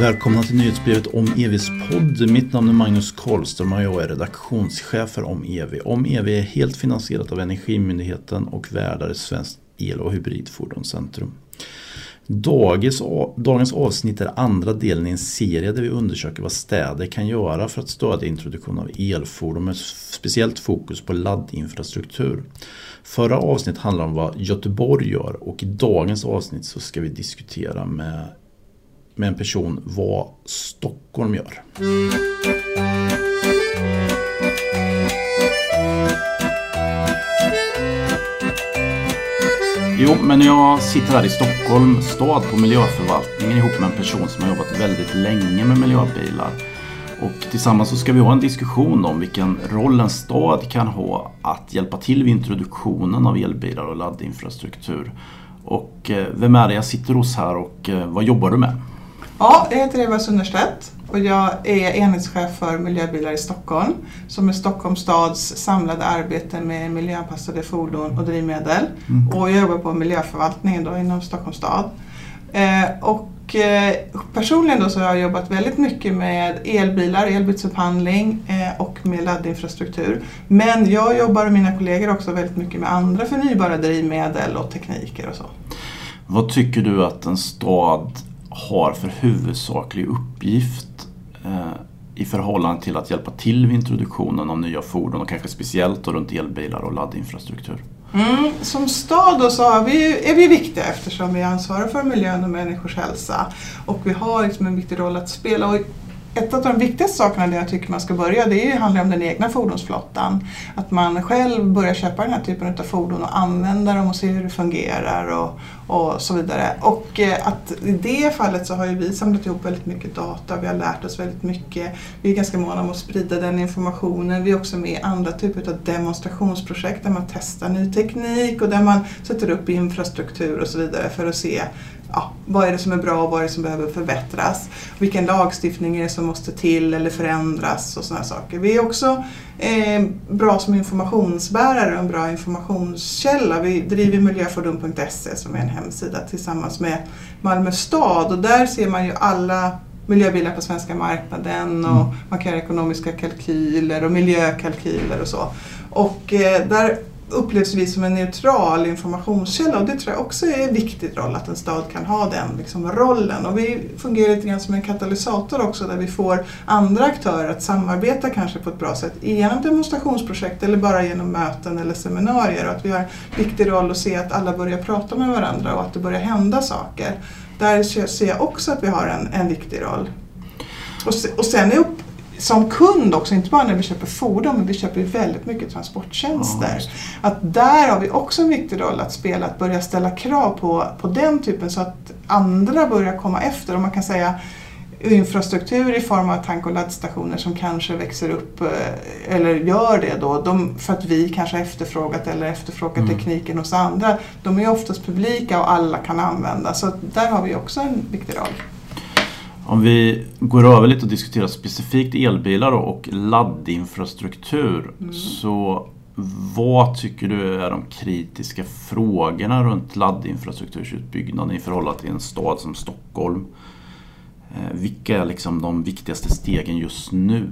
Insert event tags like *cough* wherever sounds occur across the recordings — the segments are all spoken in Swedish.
Välkomna till nyhetsbrevet om EVs podd. Mitt namn är Magnus Karlström och jag är redaktionschef för Om EV. Om EV är helt finansierat av Energimyndigheten och värdar Svenskt el och hybridfordonscentrum. Dagens, dagens avsnitt är andra delen i en serie där vi undersöker vad städer kan göra för att stödja introduktion av elfordon med speciellt fokus på laddinfrastruktur. Förra avsnittet handlade om vad Göteborg gör och i dagens avsnitt så ska vi diskutera med, med en person vad Stockholm gör. Jo, men jag sitter här i Stockholm stad på miljöförvaltningen ihop med en person som har jobbat väldigt länge med miljöbilar. Och tillsammans så ska vi ha en diskussion om vilken roll en stad kan ha att hjälpa till vid introduktionen av elbilar och laddinfrastruktur. Och eh, vem är det jag sitter hos här och eh, vad jobbar du med? Ja, jag heter Eva Sunnerstedt och jag är enhetschef för miljöbilar i Stockholm som är Stockholms stads samlade arbete med miljöanpassade fordon och drivmedel. Mm. Och jag jobbar på miljöförvaltningen då inom Stockholms stad. Eh, och eh, personligen då så har jag jobbat väldigt mycket med elbilar, elbilsupphandling eh, och med laddinfrastruktur. Men jag jobbar och mina kollegor också väldigt mycket med andra förnybara drivmedel och tekniker och så. Vad tycker du att en stad har för huvudsaklig uppgift eh, i förhållande till att hjälpa till vid introduktionen av nya fordon och kanske speciellt runt elbilar och laddinfrastruktur? Mm, som stad då så vi, är vi viktiga eftersom vi ansvarar för miljön och människors hälsa. Och vi har liksom en viktig roll att spela. Och ett av de viktigaste sakerna där jag tycker man ska börja det handlar om den egna fordonsflottan. Att man själv börjar köpa den här typen av fordon och använda dem och se hur det fungerar och, och så vidare. Och eh, att i det fallet så har ju vi samlat ihop väldigt mycket data, vi har lärt oss väldigt mycket. Vi är ganska måna om att sprida den informationen. Vi är också med i andra typer av demonstrationsprojekt där man testar ny teknik och där man sätter upp infrastruktur och så vidare för att se ja, vad är det som är bra och vad är det som behöver förbättras. Vilken lagstiftning är det som måste till eller förändras och sådana saker. Vi är också eh, bra som informationsbärare och en bra informationskälla. Vi driver miljöfordon.se som är en hemsida tillsammans med Malmö stad och där ser man ju alla miljöbilar på svenska marknaden och mm. man kan göra ekonomiska kalkyler och miljökalkyler och så. Och eh, där upplevs vi som en neutral informationskälla och det tror jag också är en viktig roll att en stad kan ha den liksom, rollen. Och vi fungerar lite grann som en katalysator också där vi får andra aktörer att samarbeta kanske på ett bra sätt genom demonstrationsprojekt eller bara genom möten eller seminarier och att vi har en viktig roll att se att alla börjar prata med varandra och att det börjar hända saker. Där ser jag också att vi har en, en viktig roll. Och, och sen är upp, som kund också, inte bara när vi köper fordon, men vi köper väldigt mycket transporttjänster. Ja, att där har vi också en viktig roll att spela, att börja ställa krav på, på den typen så att andra börjar komma efter. Och man kan säga infrastruktur i form av tank och laddstationer som kanske växer upp eh, eller gör det då, de, för att vi kanske efterfrågat eller efterfrågat mm. tekniken hos andra. De är oftast publika och alla kan använda så där har vi också en viktig roll. Om vi går över lite och diskuterar specifikt elbilar och laddinfrastruktur. Mm. Så vad tycker du är de kritiska frågorna runt laddinfrastruktursutbyggnaden i förhållande till en stad som Stockholm? Eh, vilka är liksom de viktigaste stegen just nu?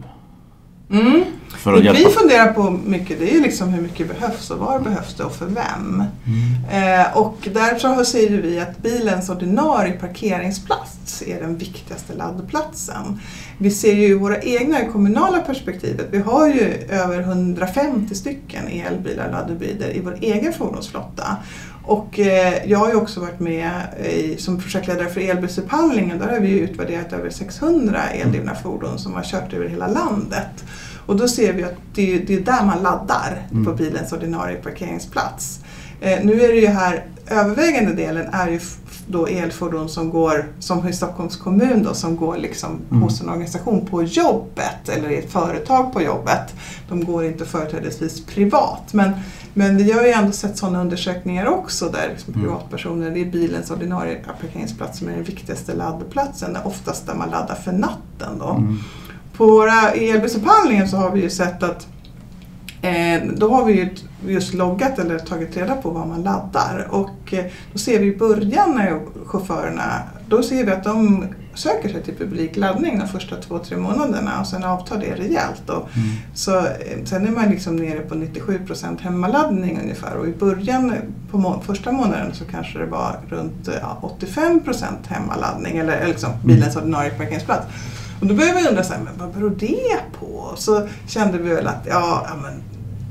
Mm. För att det hjälpa. vi funderar på mycket det är liksom hur mycket behövs och var behövs det och för vem. Mm. Eh, och där så säger vi att bilens ordinarie parkeringsplats är den viktigaste laddplatsen. Vi ser ju våra egna i kommunala perspektivet, vi har ju över 150 stycken elbilar, laddhybrider i vår egen fordonsflotta. Och eh, jag har ju också varit med i, som projektledare för elbilsupphandlingen. Där har vi utvärderat över 600 eldrivna fordon som har kört över hela landet. Och då ser vi att det, det är där man laddar mm. på bilens ordinarie parkeringsplats. Eh, nu är det ju här, övervägande delen är ju då elfordon som går, som i Stockholms kommun då, som går liksom mm. hos en organisation på jobbet eller i ett företag på jobbet. De går inte företrädesvis privat. Men, men vi har ju ändå sett sådana undersökningar också där liksom mm. privatpersoner, det är bilens ordinarie parkeringsplats som är den viktigaste laddplatsen, oftast där man laddar för natten. Då. Mm. På våra elbilsupphandlingar så har vi ju sett att då har vi ju just loggat eller tagit reda på vad man laddar och eh, då ser vi i början när chaufförerna, då ser vi att de söker sig till publik laddning de första två, tre månaderna och sen avtar det rejält. Mm. så, eh, sen är man liksom nere på 97% hemmaladdning ungefär och i början på må- första månaden så kanske det var runt eh, ja, 85% hemmaladdning eller, eller liksom bilens ordinarie parkeringsplats. Och då började vi undra så här, men vad beror det på? Så kände vi väl att ja, ja men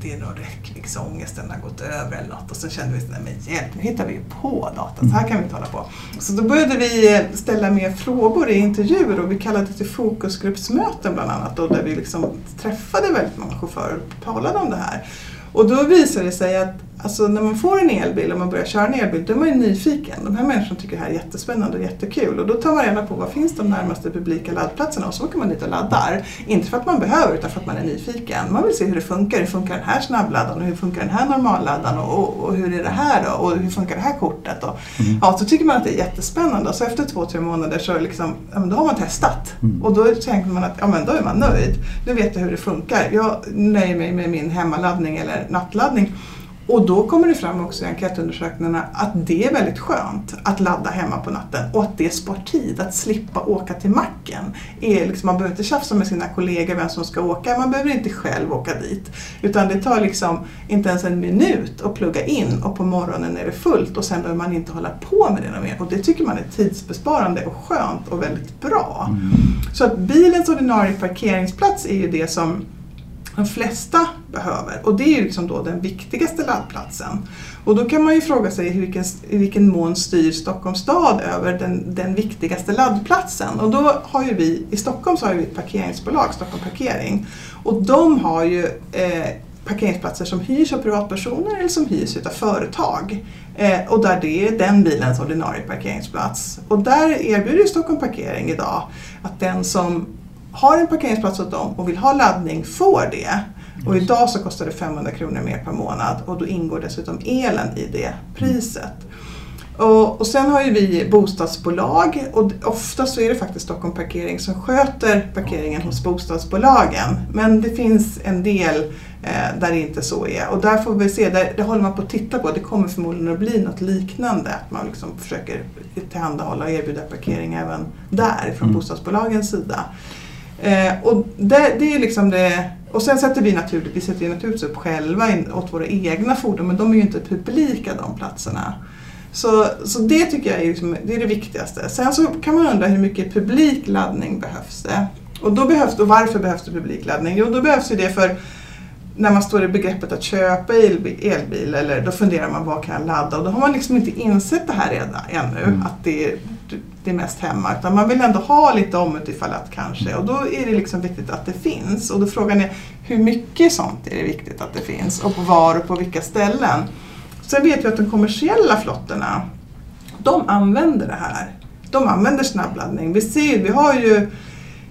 det är nog räckningsångesten liksom, har gått över eller något. Och så kände vi, nej men hjälp, nu hittar vi ju på datan, så här kan vi inte hålla på. Så då började vi eh, ställa mer frågor i intervjuer och vi kallade det till fokusgruppsmöten bland annat. Då, där vi liksom träffade väldigt många chaufförer och talade om det här. Och då visade det sig att alltså, när man får en elbil och man börjar köra en elbil, då är man ju nyfiken. De här människorna tycker det här är jättespännande och jättekul. Och då tar man reda på vad finns de närmaste publika laddplatserna och så åker man dit och laddar. Inte för att man behöver utan för att man är nyfiken. Man vill se hur det funkar. Hur funkar den här snabbladdaren och hur funkar den här normalladdaren och, och, och hur är det här då? Och hur funkar det här kortet? Och, Ja, så tycker man att det är jättespännande och så efter två, tre månader så liksom, ja, då har man testat. Mm. Och då tänker man att ja, men då är man nöjd. Nu vet jag hur det funkar. Jag nöjer mig med min hemmaladdning eller nattladdning. Och då kommer det fram också i enkätundersökningarna att det är väldigt skönt att ladda hemma på natten och att det spar tid, att slippa åka till macken. Är liksom, man behöver inte tjafsa med sina kollegor vem som ska åka, man behöver inte själv åka dit. Utan det tar liksom inte ens en minut att plugga in och på morgonen är det fullt och sen behöver man inte hålla på med det något mer. Och det tycker man är tidsbesparande och skönt och väldigt bra. Mm. Så att bilens ordinarie parkeringsplats är ju det som de flesta behöver och det är ju liksom då den viktigaste laddplatsen. Och då kan man ju fråga sig i vilken, i vilken mån styr Stockholms stad över den, den viktigaste laddplatsen. Och då har ju vi, i Stockholm så har vi ett parkeringsbolag, Stockholm Parkering. Och de har ju eh, parkeringsplatser som hyrs av privatpersoner eller som hyrs av företag. Eh, och där det är den bilens ordinarie parkeringsplats. Och där erbjuder Stockholm Parkering idag att den som har en parkeringsplats åt dem och vill ha laddning får det. Och idag så kostar det 500 kronor mer per månad och då ingår dessutom elen i det priset. Och, och sen har ju vi bostadsbolag och ofta så är det faktiskt Stockholm Parkering som sköter parkeringen hos bostadsbolagen. Men det finns en del eh, där det inte så är. Och där får vi se, där, det håller man på att titta på. Det kommer förmodligen att bli något liknande. Att man liksom försöker tillhandahålla och erbjuda parkering även där från Mm. bostadsbolagens sida. Eh, och det, det är liksom det, och sen sätter vi naturligtvis, vi sätter naturligtvis upp själva in, åt våra egna fordon men de är ju inte publika de platserna. Så, så det tycker jag är, liksom, det är det viktigaste. Sen så kan man undra hur mycket publik laddning behövs det? Och, då behövs, och varför behövs det publik laddning? Jo, då behövs ju det för när man står i begreppet att köpa elbil, elbil eller då funderar man vad kan jag ladda och då har man liksom inte insett det här redan ännu Mm. att det det är mest hemma utan man vill ändå ha lite om utifall att kanske och då är det liksom viktigt att det finns och då frågan är hur mycket sånt är det viktigt att det finns och på var och på vilka ställen. Sen vet vi att de kommersiella flottorna de använder det här. De använder snabbladdning. Vi ser, vi har ju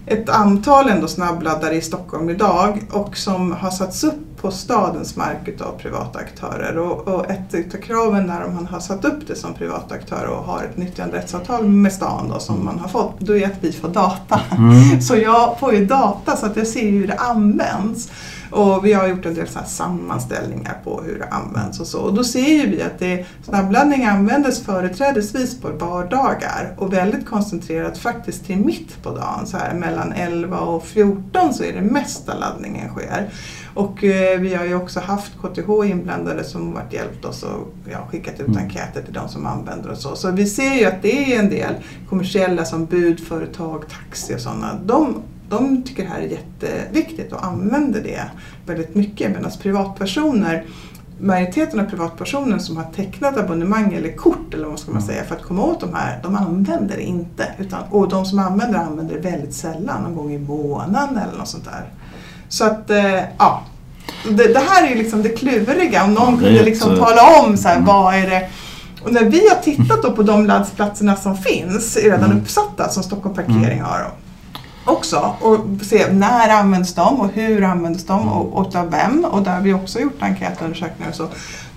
ett antal ändå snabbladdare i Stockholm idag och som har satts upp på stadens mark av privata aktörer. Och, och ett av kraven när man har satt upp det som privata aktörer och har ett nyttjanderättsavtal med stan då, som man har fått, då är att vi får data. Mm. *laughs* Så jag får ju data så att jag ser hur det används. Och vi har gjort en del så sammanställningar på hur det används och så. Och då ser ju vi att det, snabbladdning användes företrädesvis på vardagar och väldigt koncentrerat faktiskt till mitt på dagen. Så här mellan 11 och 14 så är det mesta laddningen sker. Och eh, vi har ju också haft KTH inblandade som varit hjälpt oss och ja, skickat ut Mm. enkäter till de som använder och så. Så vi ser ju att det är en del kommersiella som budföretag, taxi och sådana. De, de tycker det här är jätteviktigt och använder det väldigt mycket. Medan privatpersoner, majoriteten av privatpersoner som har tecknat abonnemang eller kort eller vad ska man Mm. säga för att komma åt de här, de använder det inte. Utan, och de som använder det använder det väldigt sällan, någon gång i månaden eller något sånt där. Så att, eh, ja. Det, det här är ju liksom det kluriga. Om någon kunde liksom tala om så här, mm. vad är det och när vi har tittat då på de laddplatserna som finns, redan Mm. uppsatta, som Stockholm Parkering har också, och se när används de och hur används de Mm. och, och av vem. Och där har vi också gjort enkätundersökningar och så.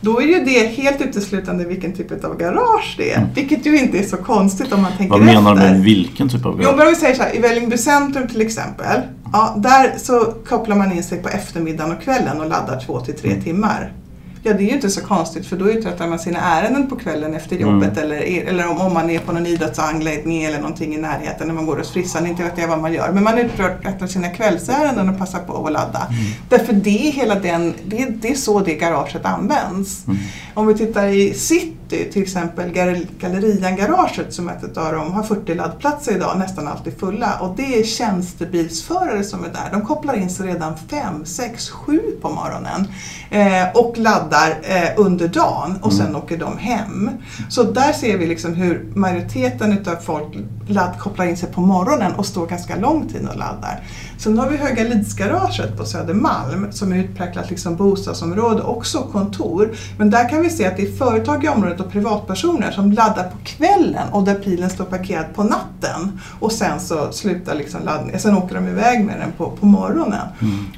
Då är ju det helt uteslutande vilken typ av garage det är. Mm. Vilket ju inte är så konstigt om man tänker Vad menar du efter. med vilken typ av Jo, men om vi säger så här, i Vällingby centrum till exempel. Ja, där så kopplar man in sig på eftermiddagen och kvällen och laddar två till tre Mm. timmar. Ja, det är ju inte så konstigt för då uträttar man sina ärenden på kvällen efter jobbet Mm. eller, eller om, om man är på någon idrottsanläggning eller någonting i närheten när man går hos frissan. Inte vet jag vad man gör. Men man uträttar sina kvällsärenden och passar på att ladda. Mm. Därför det är, hela den, det, det är så det garaget används. Mm. Om vi tittar i city, till exempel Gal- Gallerian-garaget som är ett av dem har 40 laddplatser idag, nästan alltid fulla. Och det är tjänstebilsförare som är där. De kopplar in sig redan 5, 6, 7 på morgonen eh, och laddar eh, under dagen och sen åker de hem. Så där ser vi liksom hur majoriteten utav folk ladd, kopplar in sig på morgonen och står ganska lång tid och laddar. Sen har vi Höga Lidsgaraget på Södermalm som är utpräglat liksom bostadsområde, också kontor. Men där kan vi se att det är företag i området och privatpersoner som laddar på kvällen och där bilen står parkerad på natten. Och sen så slutar liksom laddningen, sen åker de iväg med den på, på morgonen.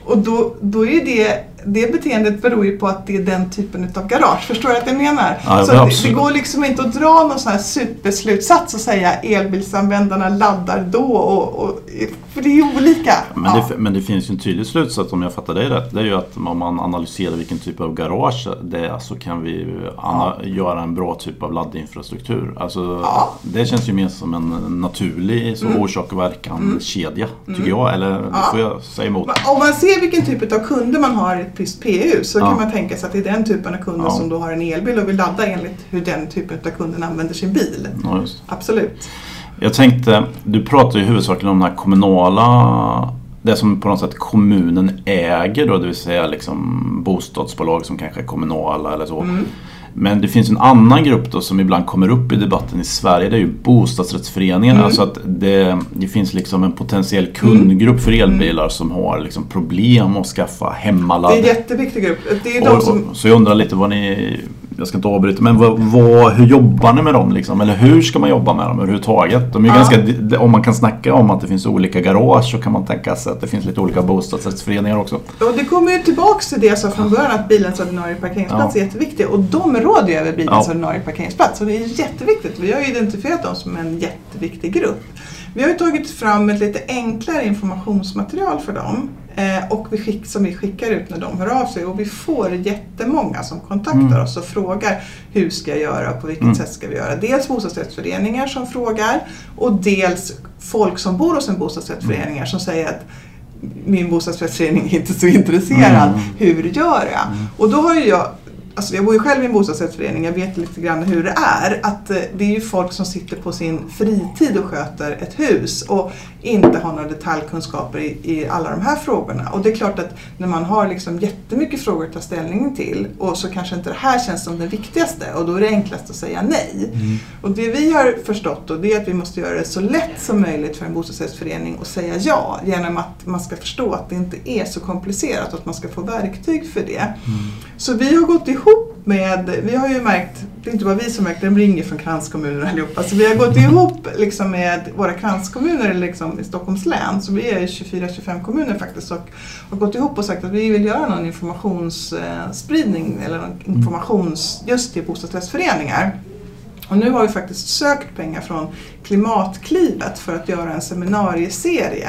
Och då, då är det, det beteendet beror ju på att det är den typen av garage. Förstår du vad jag menar? Ja, så det, det absolut. går liksom inte att dra någon sån här superslutsats och säga elbilsanvändarna laddar då. Och, och, för det är ju olika. Men, Ja. det, men det finns ju en tydlig slutsats om jag fattar dig rätt. Det är ju att om man analyserar vilken typ av garage det är så kan vi ana, göra en bra typ av laddinfrastruktur. Alltså, Ja. Det känns ju mer som en naturlig så orsak och verkan kedja tycker jag. Eller Mm. Ja. får jag säga emot? Om man ser vilken typ av kunder man har visst PU så Ja. kan man tänka sig att det är den typen av kunder Ja. som då har en elbil och vill ladda enligt hur den typen av kunden använder sin bil. Ja. Absolut. Jag tänkte, du pratar ju huvudsakligen om den här kommunala det som på något sätt kommunen äger då, det vill säga liksom bostadsbolag som kanske är kommunala eller så. Mm. Men det finns en annan grupp då som ibland kommer upp i debatten i Sverige. Det är ju bostadsrättsföreningarna. Mm. Alltså att det, det finns liksom en potentiell kundgrupp för elbilar som har liksom problem att skaffa Det hemmaladd. är en jätteviktig grupp. Det är de Och, som... och, så jag undrar lite vad ni, jag ska inte avbryta, men vad, vad, hur jobbar ni med dem? Liksom? Eller hur ska man jobba med dem överhuvudtaget? De är Ja. ganska, om man kan snacka om att det finns olika garage så kan man tänka sig att det finns lite olika bostadsrättsföreningar också. Och det kommer ju tillbaks till det jag sa från början att bilens ordinarie parkeringsplats Ja. är jätteviktig. Och de råder ju över bilens Ja. ordinarie parkeringsplats. Och det är jätteviktigt. Vi har ju identifierat dem som en jätteviktig grupp. Vi har ju tagit fram ett lite enklare informationsmaterial för dem. Eh, och vi skick, som vi skickar ut när de hör av sig. Och vi får jättemånga som kontaktar Mm. oss och frågar hur ska jag göra och på vilket Mm. sätt ska vi göra. Dels bostadsrättsföreningar som frågar och dels folk som bor hos en bostadsrättsförening som säger att min bostadsrättsförening är inte så intresserad. Mm. Hur gör jag? Och då har jag Alltså jag bor ju själv i en bostadsrättsförening, jag vet lite grann hur det är. Att eh, det är ju folk som sitter på sin fritid och sköter ett hus och inte har några detaljkunskaper i, i alla de här frågorna. Och det är klart att när man har liksom jättemycket frågor att ta ställning till och så kanske inte det här känns som det viktigaste och då är det enklast att säga nej. Och det vi har förstått då, det är att vi måste göra det så lätt som möjligt för en bostadsrättsförening att säga ja genom att man ska förstå att det inte är så komplicerat och att man ska få verktyg för det. Så vi har gått ihop med, vi har ju märkt, det är inte bara vi som märkt, de ringer från kranskommuner allihopa. Så vi har gått ihop liksom med våra kranskommuner liksom i Stockholms län, så vi är 24-25 kommuner faktiskt och har gått ihop och sagt att vi vill göra någon informationsspridning eh, eller någon informations just till bostadsrättsföreningar. Och nu har vi faktiskt sökt pengar från Klimatklivet för att göra en seminarieserie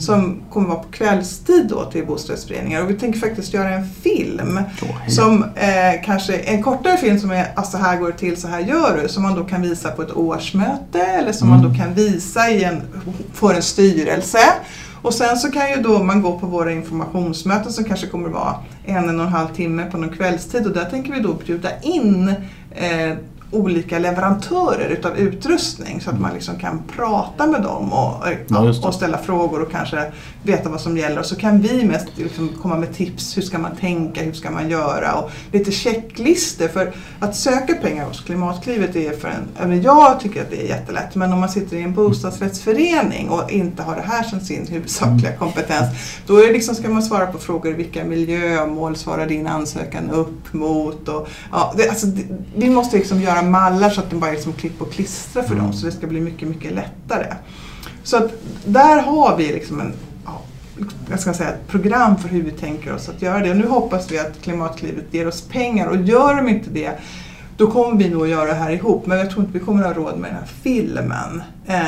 som kommer vara på kvällstid då till bostadsrättsföreningar. Och vi tänker faktiskt göra en film hej. som eh, kanske en kortare film som är alltså så här går det till, så här gör du. Som man då kan visa på ett årsmöte eller som man då kan visa i en, för en styrelse. Och sen så kan ju då man gå på våra informationsmöten som kanske kommer att vara en, en och en halv timme på någon kvällstid och där tänker vi då bjuda in eh, olika leverantörer utav utrustning så att man liksom kan prata med dem och, Ja, och ställa frågor och kanske veta vad som gäller. Och så kan vi mest liksom komma med tips. Hur ska man tänka? Hur ska man göra? Och lite checklistor. För att söka pengar hos Klimatklivet är för en... Även jag tycker att det är jättelätt. Men om man sitter i en bostadsrättsförening och inte har det här som sin huvudsakliga kompetens. Då är det liksom, ska man svara på frågor. Vilka miljömål svarar din ansökan upp mot? Och, ja, det, alltså, det, vi måste liksom göra mallar så att de bara är som klipp och klistra för dem. Så det ska bli mycket, mycket lättare. Så att där har vi liksom en, jag ska säga, ett program för hur vi tänker oss att göra det. Och nu hoppas vi att Klimatklivet ger oss pengar och gör de inte det då kommer vi nog att göra det här ihop. Men jag tror inte vi kommer att ha råd med den här filmen. Eh,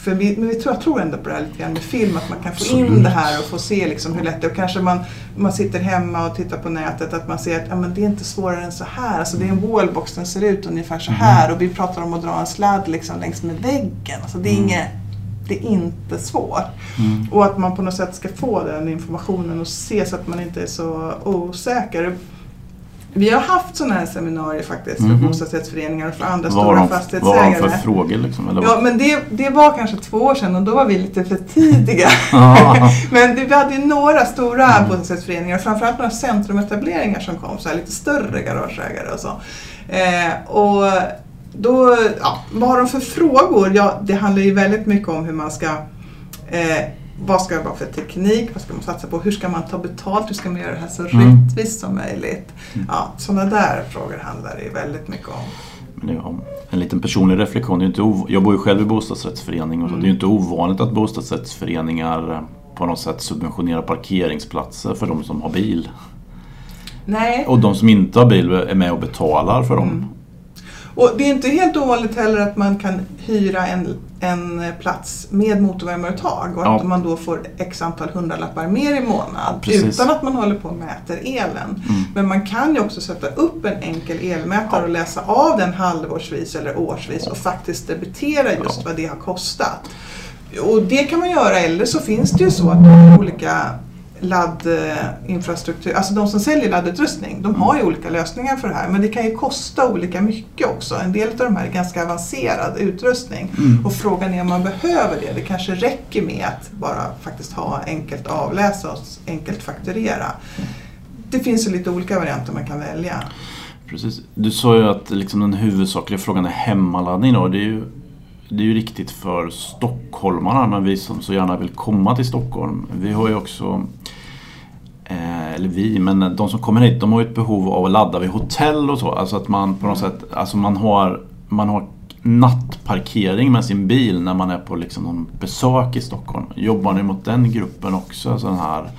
för vi, men vi tror, jag tror ändå på det här lite grann med film, att man kan få in det här och få se liksom hur lätt det är. Och kanske man, man sitter hemma och tittar på nätet, att man ser att ja, men det är inte svårare än så här. Alltså, det är en wallbox, den ser ut ungefär så här. Och vi pratar om att dra en sladd liksom, längs med väggen. Alltså, det, är Mm. inget, det är inte svårt. Mm. Och att man på något sätt ska få den informationen och se så att man inte är så osäker. Vi har haft sådana här seminarier faktiskt för Mhm. bostadsrättsföreningar och för andra Vad har stora de, vad har de fastighetsägare. för frågor liksom? Eller Ja, men det, det var kanske två år sedan och då var vi lite för tidiga. *laughs* Men vi hade ju några stora Mm. bostadsrättsföreningar, framförallt några centrumetableringar som kom, så här lite större garageägare och så. Eh, och då, ja, vad har de för frågor? Ja, det handlar ju väldigt mycket om hur man ska eh, vad ska det vara för teknik? Vad ska man satsa på? Hur ska man ta betalt? Hur ska man göra det här så Mm. rättvist som möjligt? Ja, sådana där frågor handlar det ju väldigt mycket om. Men det är om en liten personlig reflektion. Det är inte ov- jag bor ju själv i bostadsrättsförening och. Mm. det är ju inte ovanligt att bostadsrättsföreningar på något sätt subventionerar parkeringsplatser för de som har bil. Nej, Och de som inte har bil är med och betalar för dem. Mm. Och det är inte helt ovanligt heller att man kan hyra en, en plats med motorvärmeuttag och Ja. att man då får x antal hundralappar mer i månad Precis. utan att man håller på och mäter elen. Mm. Men man kan ju också sätta upp en enkel elmätare och läsa av den halvårsvis eller årsvis och faktiskt debitera just Ja. vad det har kostat. Och det kan man göra eller så finns det ju så att olika laddinfrastruktur, alltså de som säljer laddutrustning, de har ju olika lösningar för det här men det kan ju kosta olika mycket också. En del av de här är ganska avancerad utrustning Mm. och frågan är om man behöver det. Det kanske räcker med att bara faktiskt ha enkelt avläsa och enkelt fakturera. Det finns ju lite olika varianter man kan välja. Precis. Du sa ju att liksom den huvudsakliga frågan är hemmaladdning. Då. Det, är ju, det är ju riktigt för stockholmarna, men vi som så gärna vill komma till Stockholm. Vi har ju också, eh, eller vi, men de som kommer hit de har ju ett behov av att ladda vid hotell och så. Alltså att man på något sätt, alltså man har, man har nattparkering med sin bil när man är på liksom någon besök i Stockholm. Jobbar ni mot den gruppen också? Alltså den här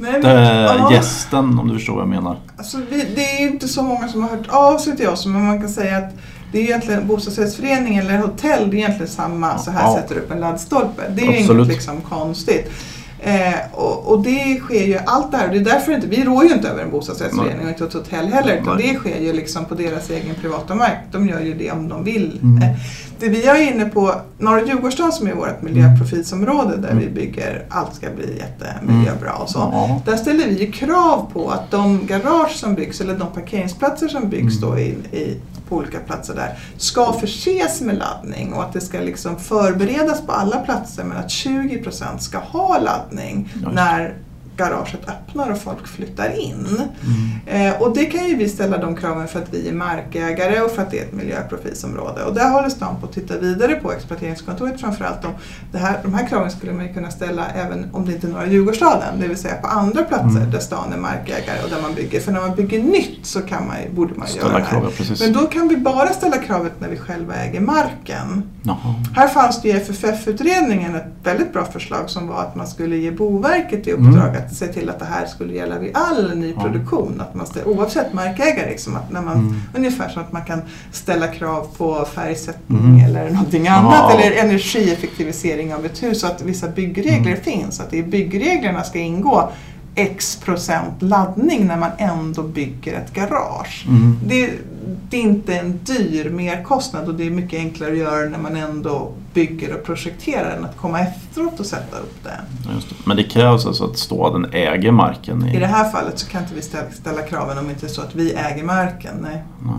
Nej, men- ja. nattgästen, om du förstår vad jag menar. Alltså, vi, det är inte så många som har hört av sig till oss men man kan säga att det är egentligen bostadsrättsförening eller hotell, det är egentligen samma. Så här Ja. sätter du upp en laddstolpe. Det är Absolut. inget liksom konstigt. Eh, och, och det sker ju allt det här. Och det är därför inte, vi rår ju inte över en bostadsrättsförening och inte ett hotell heller. Utan det sker ju liksom på deras egen privata mark. De gör ju det om de vill. Mm. Eh, det vi är inne på, Norra Djurgårdsstaden som är vårt miljöprofilsområde där vi bygger, allt ska bli jättemiljöbra och så. Ja. Där ställer vi ju krav på att de garage som byggs eller de parkeringsplatser som byggs Mm. då i, i, på olika platser där ska förses med laddning och att det ska liksom förberedas på alla platser men att 20% ska ha laddning när garaget öppnar och folk flyttar in. Mm. Eh, och det kan ju vi ställa de kraven för att vi är markägare och för att det är ett miljöprofilsområde. Och där håller stan på att titta vidare på exploateringskontoret framförallt. Om det här, de här kraven skulle man ju kunna ställa även om det inte är några Djurgårdsstaden, det vill säga på andra platser Mm. där stan är markägare och där man bygger. För när man bygger nytt så kan man, borde man göra Ställa det här. precis. Men då kan vi bara ställa kravet när vi själva äger marken. Jaha. Här fanns det i FFF-utredningen ett väldigt bra förslag som var att man skulle ge Boverket i uppdrag Mm. att se till att det här skulle gälla vid all ny Ja. Att man ställer, oavsett markägare, liksom, att när man, Mm. ungefär som att man kan ställa krav på färgsättning Mm. eller någonting annat. Ja. Eller energieffektivisering av ett hus. Så att vissa byggregler Mm. finns. Att i byggreglerna ska ingå X procent laddning när man ändå bygger ett garage. Mm. Det, det är inte en dyr merkostnad och det är mycket enklare att göra när man ändå bygger och projekterar än att komma efteråt och sätta upp det. Det. Men det krävs alltså att staden äger marken? I, I det här fallet så kan inte vi ställa, ställa kraven om det inte är så att vi äger marken. Nej. Nej.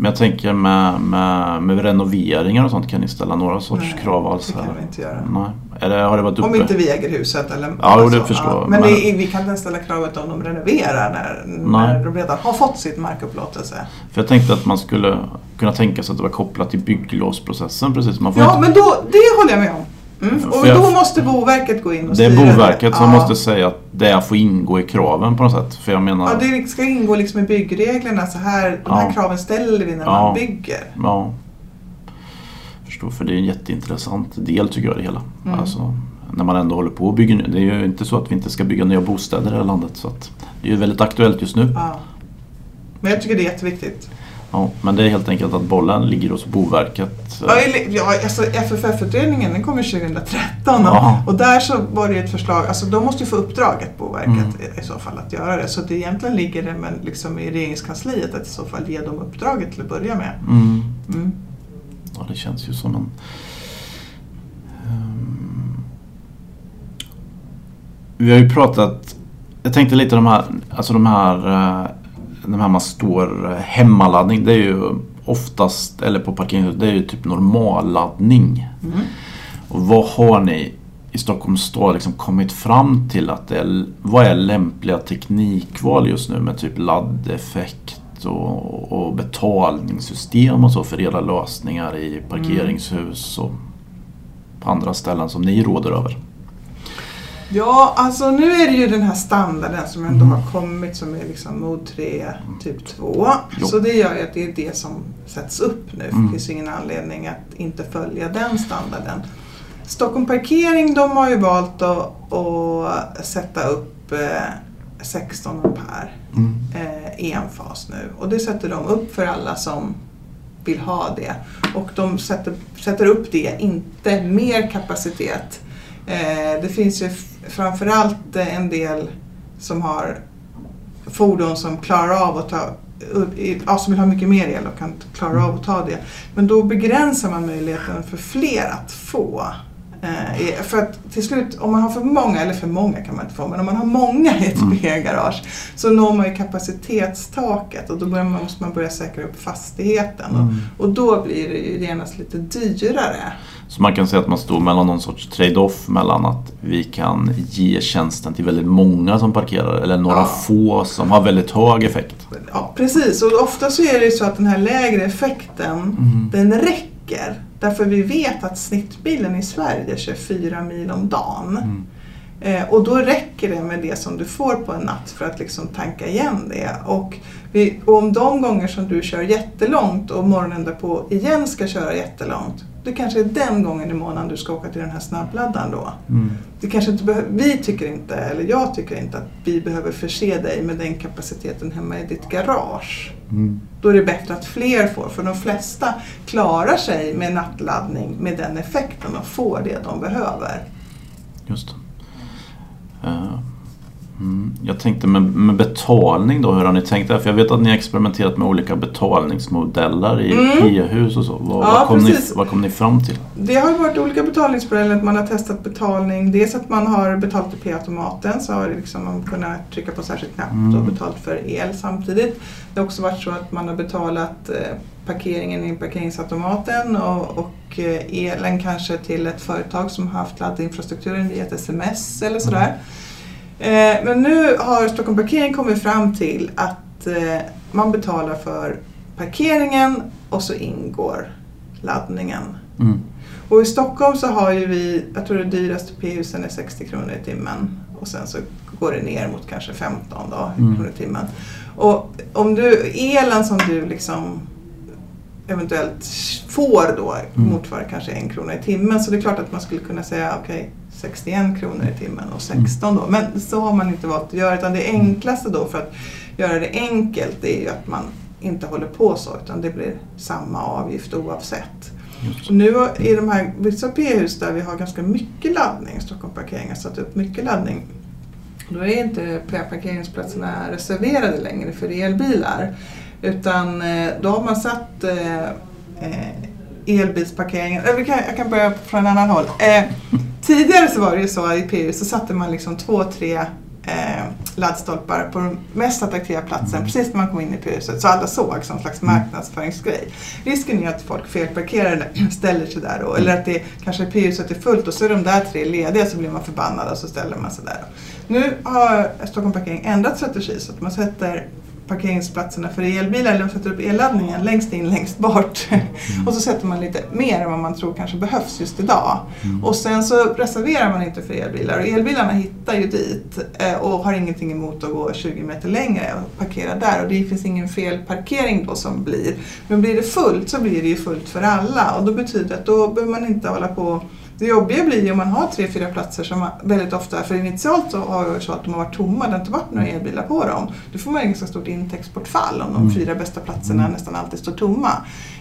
Men jag tänker med, med, med renoveringar och sånt, kan ni ställa några sorts Nej, krav alls? det kan här? vi inte göra. Nej. Det, har det varit uppe? Om inte vi äger huset. Eller, Ja, jo, det förstår jag. Men, Men- det vi kan inte ställa kravet om de renoverar när, när de redan har fått sitt markupplåtelse. För jag tänkte att man skulle kunna tänka sig att det var kopplat till bygglovsprocessen precis. Man får Ja, inte, men då, det håller jag med om. Mm. Och jag- då måste Boverket gå in och det är styra Boverket som Ja. måste säga att det får ingå i kraven på något sätt. För jag menar... Ja, det ska ingå liksom i byggreglerna. Så här, de här Ja. kraven ställer vi när Ja. man bygger. Ja. Förstår, för det är en jätteintressant del tycker jag det hela. Mm. Alltså, när man ändå håller på att bygga Det är ju inte så att vi inte ska bygga nya bostäder i det här landet. Så det är ju väldigt aktuellt just nu. Ja. Men jag tycker det är jätteviktigt. Ja, men det är helt enkelt att bollen ligger hos Boverket. Ja, ja alltså FFF-utredningen den kom ju 2013 Ja. och, där så var det ett förslag, alltså de måste ju få uppdraget Boverket Mm. i, så fall att göra det. Så det egentligen ligger det men liksom i regeringskansliet att i så fall ge dem uppdraget till att börja med. Mm. Mm. Ja, det känns ju som en... Ehm, Vi har ju pratat... Jag tänkte lite de här, alltså de här, de här man står eh, hemmaladdning. Det är ju oftast, eller på parkeringshuset, det är ju typ normalladdning. Mm. Och vad har ni i Stockholms stad liksom kommit fram till att det är, vad är lämpliga teknikval just nu med typ laddeffekt och, och betalningssystem och så för era lösningar i parkeringshus och på andra ställen som ni råder över? Ja, alltså nu är det ju den här standarden som ändå Mm. har kommit som är liksom mod 3 typ 2. Jo. Så det gör ju att det är det som sätts upp nu. Mm. Det finns ingen anledning att inte följa den standarden. Stockholm Parkering de har ju valt att, att sätta upp eh, 16 ampere Mm. eh, enfas nu. Och det sätter de upp för alla som vill ha det. Och de sätter, sätter upp det, inte mer kapacitet. Eh, det finns ju framförallt eh, en del som har fordon som klarar av att ta ja, som vill ha mycket mer el och kan klara av att ta det. Men då begränsar man möjligheten för fler att få. Eh, för att till slut, om man har för många, eller för många kan man inte få, men om man har många i ett Mm. B-garage så når man ju kapacitetstaket och då man, måste man börja säkra upp fastigheten. Och, Mm. och då blir det ju genast lite dyrare. Så man kan säga att man står mellan någon sorts trade-off mellan att vi kan ge tjänsten till väldigt många som parkerar eller några Ja. få som har väldigt hög effekt. Ja, precis. Och ofta så är det ju så att den här lägre effekten, Mm. den räcker. Därför vi vet att snittbilen i Sverige kör 4 mil om dagen. Mm. Eh, och då räcker det med det som du får på en natt för att liksom tanka igen det. Och, vi, och om de gånger som du kör jättelångt och morgonen därpå igen ska köra jättelångt. Det kanske är den gången i månaden du ska åka till den här snabbladdaren då. Mm. Det kanske inte vi tycker inte, eller jag tycker inte att vi behöver förse dig med den kapaciteten hemma i ditt garage. Mm. Då är det bättre att fler får, för de flesta klarar sig med nattladdning med den effekten och får det de behöver. Just det. Eh, Mm. Jag tänkte med, med betalning då, hur har ni tänkt där? För jag vet att ni har experimenterat med olika betalningsmodeller i Mm. P-hus och så. Vad, Ja, vad, kom ni, vad kom ni fram till? Det har varit olika betalningsmodeller. Man har testat betalning. Dels att man har betalt i P-automaten så har liksom man kunnat trycka på särskild knapp Mm. och betalt för el samtidigt. Det har också varit så att man har betalat eh, parkeringen i parkeringsautomaten och, och eh, elen kanske till ett företag som har haft laddinfrastrukturen via ett sms eller sådär. Eh, men nu har Stockholm Parkering kommit fram till att eh, man betalar för parkeringen och så ingår laddningen. Mm. Och i Stockholm så har ju vi, jag tror det dyraste p-husen är 60 kronor i timmen. Och sen så går det ner mot kanske 15 då, Mm. kronor i timmen. Och om du, elen som du liksom eventuellt får då Mm. motsvarar kanske en krona i timmen. Så det är klart att man skulle kunna säga okej 61 kronor i timmen och 16 då. Men så har man inte valt att göra utan det enklaste då för att göra det enkelt det är ju att man inte håller på så utan det blir samma avgift oavsett. Just. Nu i de här vissa p-hus där vi har ganska mycket laddning, Stockholm Parkering har satt upp mycket laddning, då är inte parkeringsplatserna reserverade längre för elbilar. Utan eh, då har man satt eh, eh, elbilsparkeringen, jag kan börja från en annan håll. Eh, tidigare så var det ju så i p-hus så satte man liksom två, tre eh, laddstolpar på den mest attraktiva platsen precis när man kom in i p-huset så alla såg som en slags marknadsföringsgrej. Risken är att folk felparkerar eller *clears throat* ställer sig där då, eller att det kanske p-huset är fullt och så är de där tre lediga så blir man förbannad och så ställer man sig där. Nu har Stockholm Parkering ändrat strategi så att man sätter parkeringsplatserna för elbilar eller sätter upp elladdningen längst in, längst bort. *laughs* och så sätter man lite mer än vad man tror kanske behövs just idag. Mm. Och sen så reserverar man inte för elbilar. Och elbilarna hittar ju dit eh, och har ingenting emot att gå 20 meter längre och parkera där. Och det finns ingen felparkering då som blir. Men blir det fullt så blir det ju fullt för alla. Och då betyder det att då behöver man inte hålla på Det jobbiga blir ju om man har tre, fyra platser som väldigt ofta, för initialt så har det så att de har varit tomma, det har inte varit några elbilar på dem. Då får man ganska stort intäktsbortfall om de Mm. fyra bästa platserna Mm. nästan alltid står tomma.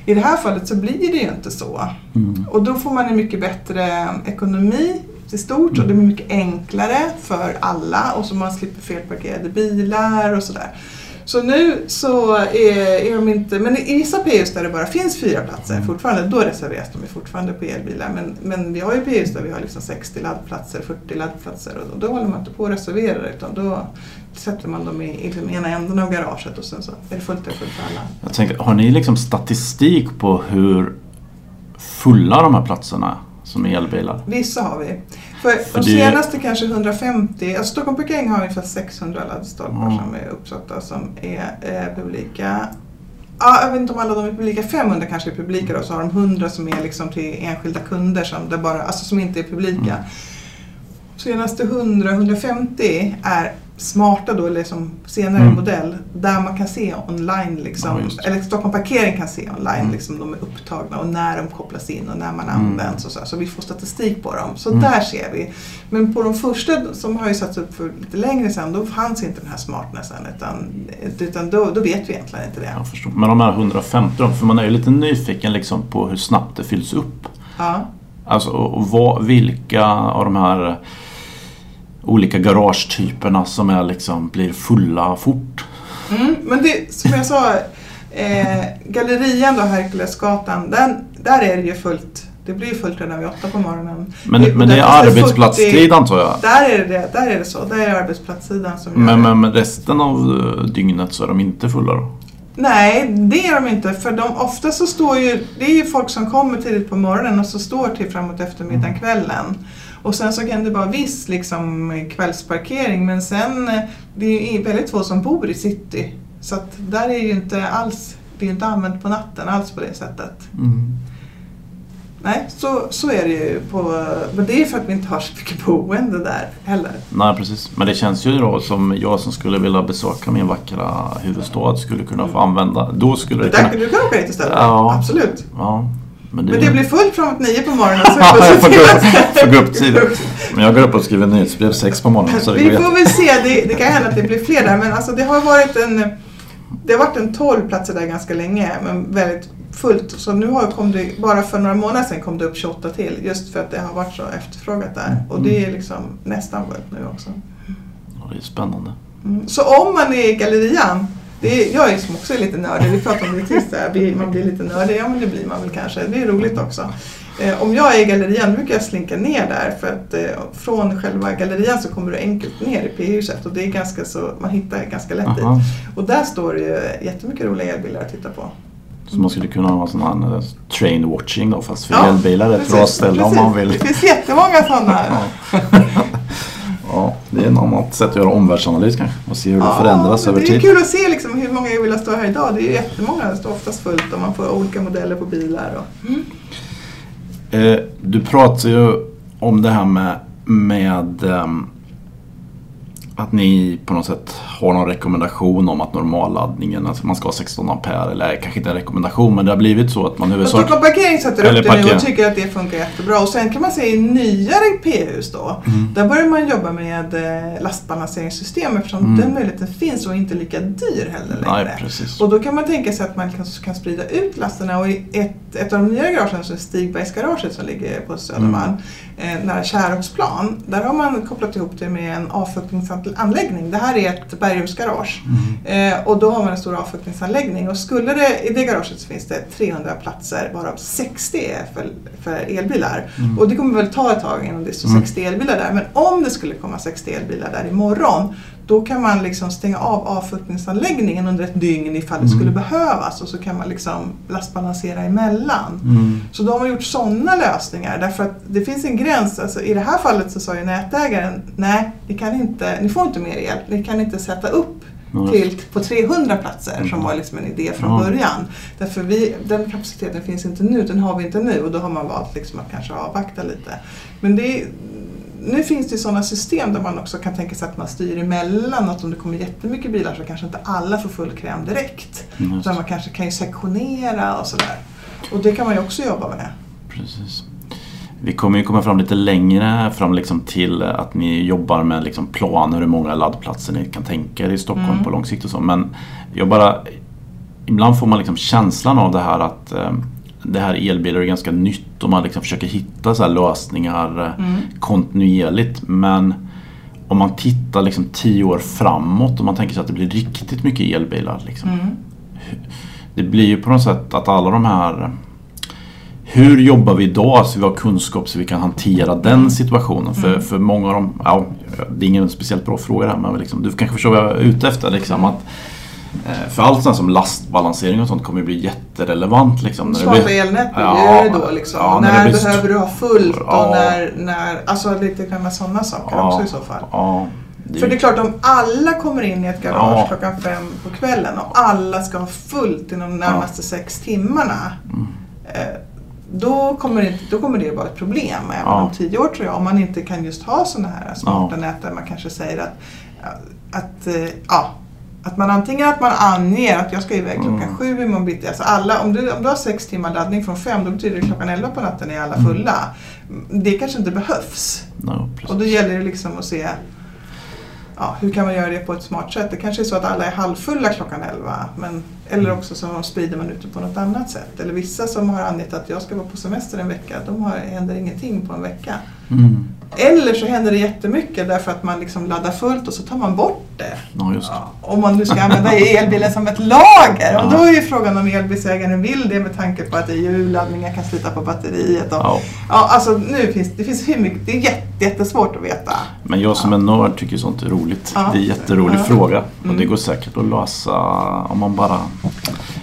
I det här fallet så blir det ju inte så. Mm. Och då får man en mycket bättre ekonomi i stort och det blir mycket enklare för alla och så man slipper felparkerade bilar och sådär. Så nu så är, är de inte, men i vissa PUs där det bara finns fyra platser Mm. fortfarande, då reserveras de fortfarande på elbilar. Men, men vi har ju PUs där vi har liksom 60 laddplatser, 40 laddplatser och då, håller man inte på att reservera utan då sätter man dem i, i den ena änden av garaget och sen så är det fullt är fullt för alla. Jag tänker, har ni liksom statistik på hur fulla de här platserna som elbilar? Vissa har vi. För, För de det- senaste kanske 150, alltså Stockholm Parkering har ungefär 600 laddstolpar Mm. som är uppsatta som är eh, publika. Ja, jag vet inte om alla de är publika, 500 kanske är publika då, så har de 100 som är liksom till enskilda kunder som, där bara, alltså som inte är publika. Mm. Senaste 100-150 är smarta då, eller som senare Mm. modell, där man kan se online, liksom, Ja, eller Stockholm Parkering kan se online, Mm. liksom, de är upptagna och när de kopplas in och när man Mm. används och så, så vi får statistik på dem. Så Mm. där ser vi. Men på de första som har ju satts upp för lite längre sedan, då fanns inte den här smartnessen utan, utan då, då vet vi egentligen inte det. Jag förstår. Men de här 150 då, för man är ju lite nyfiken liksom på hur snabbt det fylls upp. Ja. Alltså och vad, vilka av de här olika garagetyperna som är liksom, blir fulla fort? Mm, men det, som jag sa, eh, gallerian då, Herkulesgatan, den, där är det ju fullt. Det blir fullt redan vid åtta på morgonen. Men, Det- men det är arbetsplatstid 40 antar jag? Där är det, där är det så. Där är det arbetsplatssidan som gör Men, det. men, men resten av eh, dygnet så är de inte fulla då? Nej, det är de inte. För de, ofta så står ju, det är ju folk som kommer tidigt på morgonen och så står till framåt eftermiddagen, Mm. kvällen. Och sen så kan det vara viss liksom, kvällsparkering men sen eh, det är väldigt få som bor i city. Så att där är ju inte alls, det är ju inte använt på natten alls på det sättet. Mm. Nej, så, så är det ju. På, men det är för att vi inte har så mycket boende där heller. Nej precis. Men det känns ju då som jag som skulle vilja besöka min vackra huvudstad skulle kunna få använda. Då skulle det Där, kunna... du kan åka dit istället. Ja. Absolut. Ja, men det, Men det blir fullt framåt nio på morgonen. Så *laughs* Ja, jag får gå upp- att- får gå upp tidigt. Men jag går upp och skriver nyhetsbrev sex på morgonen så det Vi får väl se, det, det kan hända att det blir fler där men alltså det har varit en det har varit en 12 platser där ganska länge men väldigt fullt. Så nu har kom det, bara för några månader sedan kom det upp 28 till just för att det har varit så efterfrågat där. Och det är liksom nästan fullt nu också. Ja, det är spännande. Mm. Så om man är i gallerian, det är, jag är som också är lite nördig, vi pratade om det blir- man blir lite nördig, ja men det blir man väl kanske, det är roligt också. Eh, om jag är i gallerian brukar jag slinka ner där för att eh, från själva gallerian så kommer du enkelt ner i P-huset och det är ganska så, man hittar ganska lätt dit. Aha. Och där står det ju jättemycket roliga elbilar att titta på. Så man skulle kunna ha sån här eh, train watching då fast för Ja, elbilar. Ett bra ställe om man vill. Det finns jättemånga sådana. *laughs* Ja. ja, är ett annat sätt att göra omvärldsanalys kanske och se hur det förändras över det är tid. kul att se liksom hur många elbilar står här idag. Det är ju jättemånga, det står oftast fullt och man får olika modeller på bilar. Och, mm. Eh, du pratar ju om det här med, med ehm, att ni på något sätt har någon rekommendation om att normalladdningen, alltså man ska ha 16 ampere eller kanske inte en rekommendation men det har blivit så att man huvudsakligen... Stockholm Parkering sätter upp det nu och tycker att det funkar jättebra. Och sen kan man se i nyare P-hus då, Mm. där börjar man jobba med eh, lastbalanseringssystem eftersom Mm. den möjligheten finns och inte lika dyr heller Nej, längre. precis. Och då kan man tänka sig att man kan, kan sprida ut lasterna och i ett, ett av de nya garagen, så är Stigbergsgaraget som ligger på Södermalm, Mm. Eh, nära Kärrholtsplan, där har man kopplat ihop det med en avfuktningsanläggning. Det här är ett bergrumsgarage. Mm. Eh, och då har man en stor avfuktningsanläggning och skulle det, i det garaget så finns det 300 platser varav 60 är för, för elbilar. Mm. Och det kommer väl ta ett tag innan det står Mm. 60 elbilar där. Men om det skulle komma 60 elbilar där imorgon då kan man liksom stänga av avfuktningsanläggningen under ett dygn ifall det Mm. skulle behövas och så kan man liksom lastbalansera emellan. Mm. Så då har man gjort sådana lösningar därför att det finns en gräns. Alltså, I det här fallet så sa ju nätägaren nej, ni, kan inte, ni får inte mer el. Ni kan inte sätta upp till på 300 platser som Mm. var liksom en idé från Ja. början. Därför vi, den kapaciteten finns inte nu, den har vi inte nu och då har man valt liksom att kanske avvakta lite. Men det nu finns det sådana system där man också kan tänka sig att man styr emellan. Att om det kommer jättemycket bilar så kanske inte alla får full kräm direkt. Mm, Utan man kanske kan ju sektionera och sådär. Och det kan man ju också jobba med. Precis. Vi kommer ju komma fram lite längre fram liksom till att ni jobbar med liksom planer hur många laddplatser ni kan tänka er i Stockholm Mm. på lång sikt och så. Men jag bara, ibland får man liksom känslan av det här att eh, det här elbilar är ganska nytt och man liksom försöker hitta så här lösningar eh, Mm. kontinuerligt. Men om man tittar liksom tio år framåt och man tänker sig att det blir riktigt mycket elbilar. Liksom. Mm. Det blir ju på något sätt att alla de här hur jobbar vi idag så vi har kunskap så vi kan hantera den situationen? För, Mm. för många av dem, ja, det är ingen speciellt bra fråga det här men liksom, du kanske förstår vad jag är ute efter. Liksom, att, eh, för allt sånt som lastbalansering och sånt kommer ju bli jätterelevant. Liksom, när det blir- elnät blir Ja, ju då liksom. ja, när det när behöver du ha fullt Ja. och när, när, alltså lite grann sådana saker Ja. också i så fall. Ja, det För det är klart om alla kommer in i ett garage Ja. klockan fem på kvällen och alla ska ha fullt inom de närmaste sex timmarna. Mm. Eh, då, kommer det, då kommer det vara ett problem även Ja. om tio år tror jag. Om man inte kan just ha sådana här smarta nät där man kanske säger att, att, eh, ja, att man antingen att man anger att jag ska iväg klockan Mm. sju imorgon bitti. Alltså alla, om, du, om du har sex timmar laddning från fem då betyder det klockan elva på natten är alla Mm. fulla. Det kanske inte behövs. Precis. Och då gäller det liksom att se ja, hur kan man göra det på ett smart sätt. Det kanske är så att alla är halvfulla klockan 11. Men, eller också så sprider man ut det på något annat sätt. Eller vissa som har angett att jag ska vara på semester en vecka, de har, händer ingenting på en vecka. Mm. Eller så händer det jättemycket därför att man liksom laddar fullt och så tar man bort det. Ja, just det. Ja, om man nu ska använda elbilen som ett lager. Och då är ju frågan om elbilsägaren vill det med tanke på att det är hjulladdningar kan slita på batteriet. Och, Ja. ja, alltså nu finns det finns hur mycket, det är jätte, jättesvårt att veta. Men jag som en nörd tycker sånt är roligt. Ja. Det är en jätterolig Ja. fråga. Och Mm. det går säkert att lösa om man bara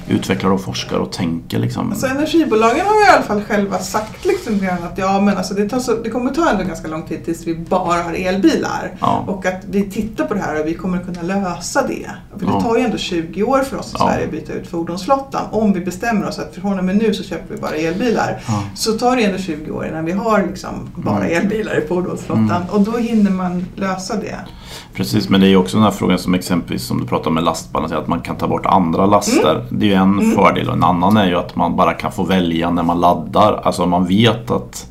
utvecklar och forskar och tänker. Liksom. Alltså energibolagen har i alla fall själva sagt liksom att ja, men alltså det, tar så, det kommer ta ändå ganska lång tid tills vi bara har elbilar. Ja. Och att vi tittar på det här och vi kommer kunna lösa det. För det tar ju ändå 20 år för oss i Ja. Sverige att byta ut fordonsflottan. Om vi bestämmer oss att från och med nu så köper vi bara elbilar. Ja. Så tar det ändå 20 år innan vi har liksom bara Mm. elbilar i fordonsflottan. Mm. Och då hinner man lösa det. Precis, men det är också den här frågan som exempelvis som du pratar om med lastbalansering, att man kan ta bort andra laster. Det är ju en Mm. fördel och en annan är ju att man bara kan få välja när man laddar. Alltså man vet att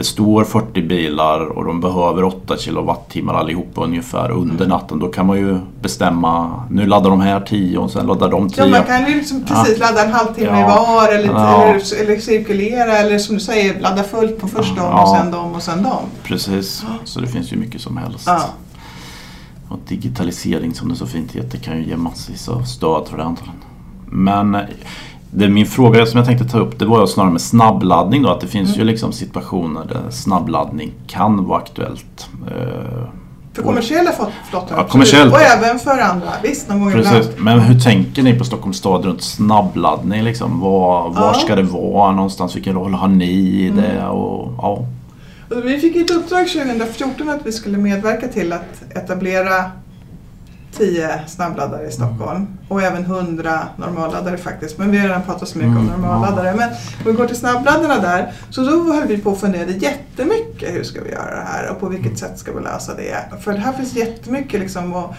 det står 40 bilar och de behöver 8 kilowattimmar allihopa ungefär under Mm. natten. Då kan man ju bestämma, nu laddar de här 10 och sen laddar de 10. Ja, man kan ju liksom precis ladda en halvtimme Ja. var eller, Ja. eller, eller cirkulera eller som du säger ladda fullt på första Ja. och sen dem och sen dem. Precis, så det finns ju mycket som helst. Ja. Och digitalisering som det så fint heter kan ju ge massvis av stöd för det antagligen. Men det, min fråga som jag tänkte ta upp det var snarare med snabbladdning då. Att det finns Mm. ju liksom situationer där snabbladdning kan vara aktuellt. Eh, För kommersiella flott- flottor Ja, kommersiellt. Och även för andra. Visst, någon gång Precis. ibland. Men hur tänker ni på Stockholms stad runt snabbladdning? Liksom? Var, var Ja. ska det vara någonstans? Vilken roll har ni i Mm. det? Och, ja. Vi fick ett uppdrag 2014 att vi skulle medverka till att etablera 10 snabbladdare i Stockholm. Och även 100 normalladdare faktiskt. Men vi har redan pratat så mycket om Mm, normalladdare. Men om vi går till snabbladdarna där. Så då höll vi på och funderade jättemycket. Hur ska vi göra det här? Och på vilket sätt ska vi lösa det? För det här finns jättemycket liksom. Och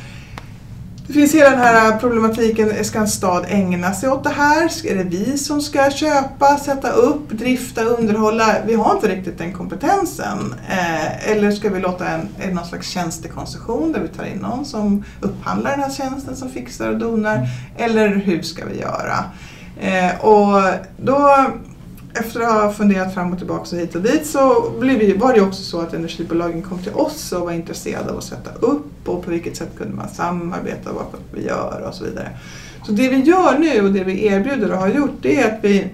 det finns hela den här problematiken, ska en stad ägna sig åt det här? Är det vi som ska köpa, sätta upp, drifta, underhålla? Vi har inte riktigt den kompetensen. Eh, eller ska vi låta en, är det någon slags tjänstekoncession där vi tar in någon som upphandlar den här tjänsten som fixar och donar? Eller hur ska vi göra? Eh, och då efter att ha funderat fram och tillbaka och hit och dit så blev vi, var det också så att energibolagen kom till oss och var intresserade av att sätta upp och på vilket sätt kunde man samarbeta och vad vi gör och så vidare. Så det vi gör nu och det vi erbjuder och har gjort det är att vi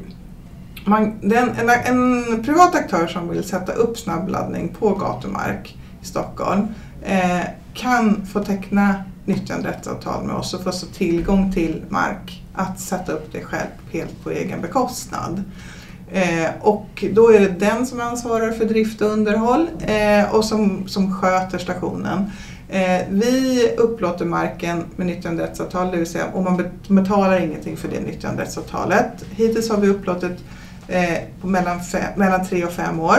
man, den, en, en privat aktör som vill sätta upp snabbladdning på gatumark i Stockholm eh, kan få teckna nyttjanderättsavtal med oss och få tillgång till mark att sätta upp det själv helt på egen bekostnad. Eh, och då är det den som ansvarar för drift och underhåll eh, och som, som sköter stationen. Eh, vi upplåter marken med nyttjanderättsavtal, det vill säga och man bet- betalar ingenting för det nyttjanderättsavtalet. Hittills har vi upplåtit eh, på mellan, fem, mellan tre och fem år.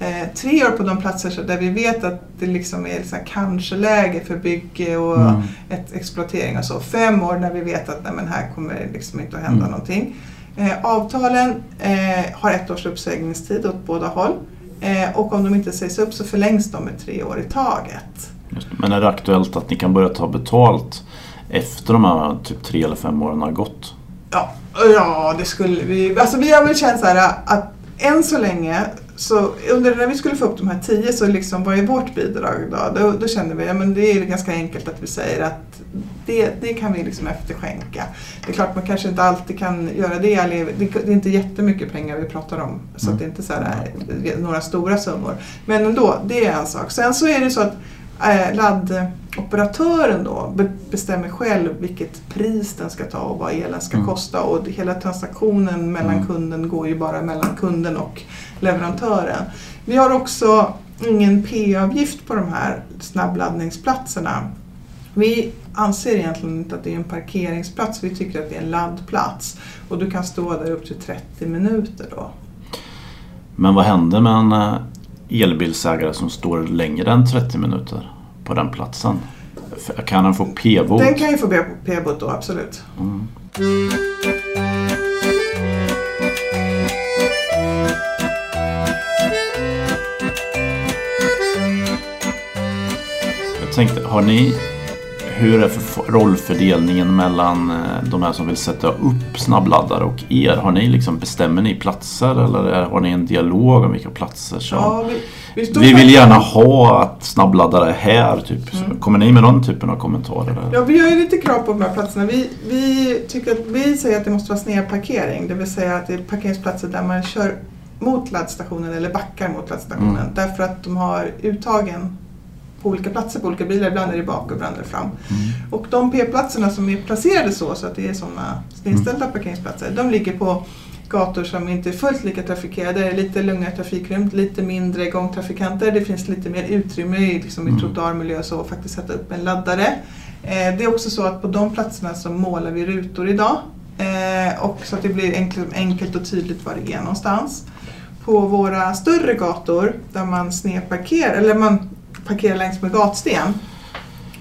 Eh, tre år på de platser där vi vet att det liksom är liksom kanske läge för bygge och Mm. ett exploatering och så. Fem år när vi vet att nej, men här kommer det liksom inte att hända Mm. någonting. Eh, avtalen eh, har ett års uppsägningstid åt båda håll. Eh, och om de inte sägs upp så förlängs de med tre år i taget. Men är det aktuellt att ni kan börja ta betalt efter de här typ tre eller fem åren har gått? Ja, ja det skulle vi. Alltså vi har väl känt så här att än så länge så under när vi skulle få upp de här tio så liksom, vad är vårt bidrag då? Då, då kände vi att ja, det är ganska enkelt att vi säger att det, det kan vi liksom efterskänka. Det är klart man kanske inte alltid kan göra det. Det är inte jättemycket pengar vi pratar om. Så mm. det är inte så här, några stora summor. Men ändå, det är en sak. Sen så är det så att äh, laddoperatören då bestämmer själv vilket pris den ska ta och vad elen ska mm. kosta. Och hela transaktionen mellan mm. kunden går ju bara mellan kunden och leverantören. Vi har också ingen P-avgift på de här snabbladdningsplatserna. Vi anser egentligen inte att det är en parkeringsplats, vi tycker att det är en laddplats. Och du kan stå där upp till 30 minuter då. Men vad händer med en eh, elbilsägare som står längre än 30 minuter på den platsen? Kan han få p-bot? Den kan ju få p-bot då, absolut. Mm. Jag tänkte, har ni hur är rollfördelningen mellan eh, de här som vill sätta upp snabbladdare och er? Har ni liksom, bestämmer ni platser eller har ni en dialog om vilka platser som... Ja, vi, vi, vi, vill gärna ha att snabbladdare är här. Typ. Mm. Kommer ni med den typen av kommentarer? Ja, vi har ju lite krav på de här platserna. Vi, vi, tycker att, vi säger att det måste vara snedparkering. Det vill säga att det är parkeringsplatser där man kör mot laddstationen eller backar mot laddstationen. Mm. Därför att de har uttagen på olika platser på olika bilar. Ibland är det bak och ibland är det fram. Mm. Och de p-platserna som är placerade så, så att det är sådana inställda mm. parkeringsplatser, de ligger på gator som inte är fullt lika trafikerade. Lite lugnare trafikrymt, lite mindre gångtrafikanter. Det finns lite mer utrymme i, liksom, mm. i trottoarmiljö så att faktiskt sätta upp en laddare. Eh, det är också så att på de platserna så målar vi rutor idag. Eh, och så att det blir enkelt, enkelt och tydligt var det är någonstans. På våra större gator där man snedparkerar, eller man parkera längs med gatsten.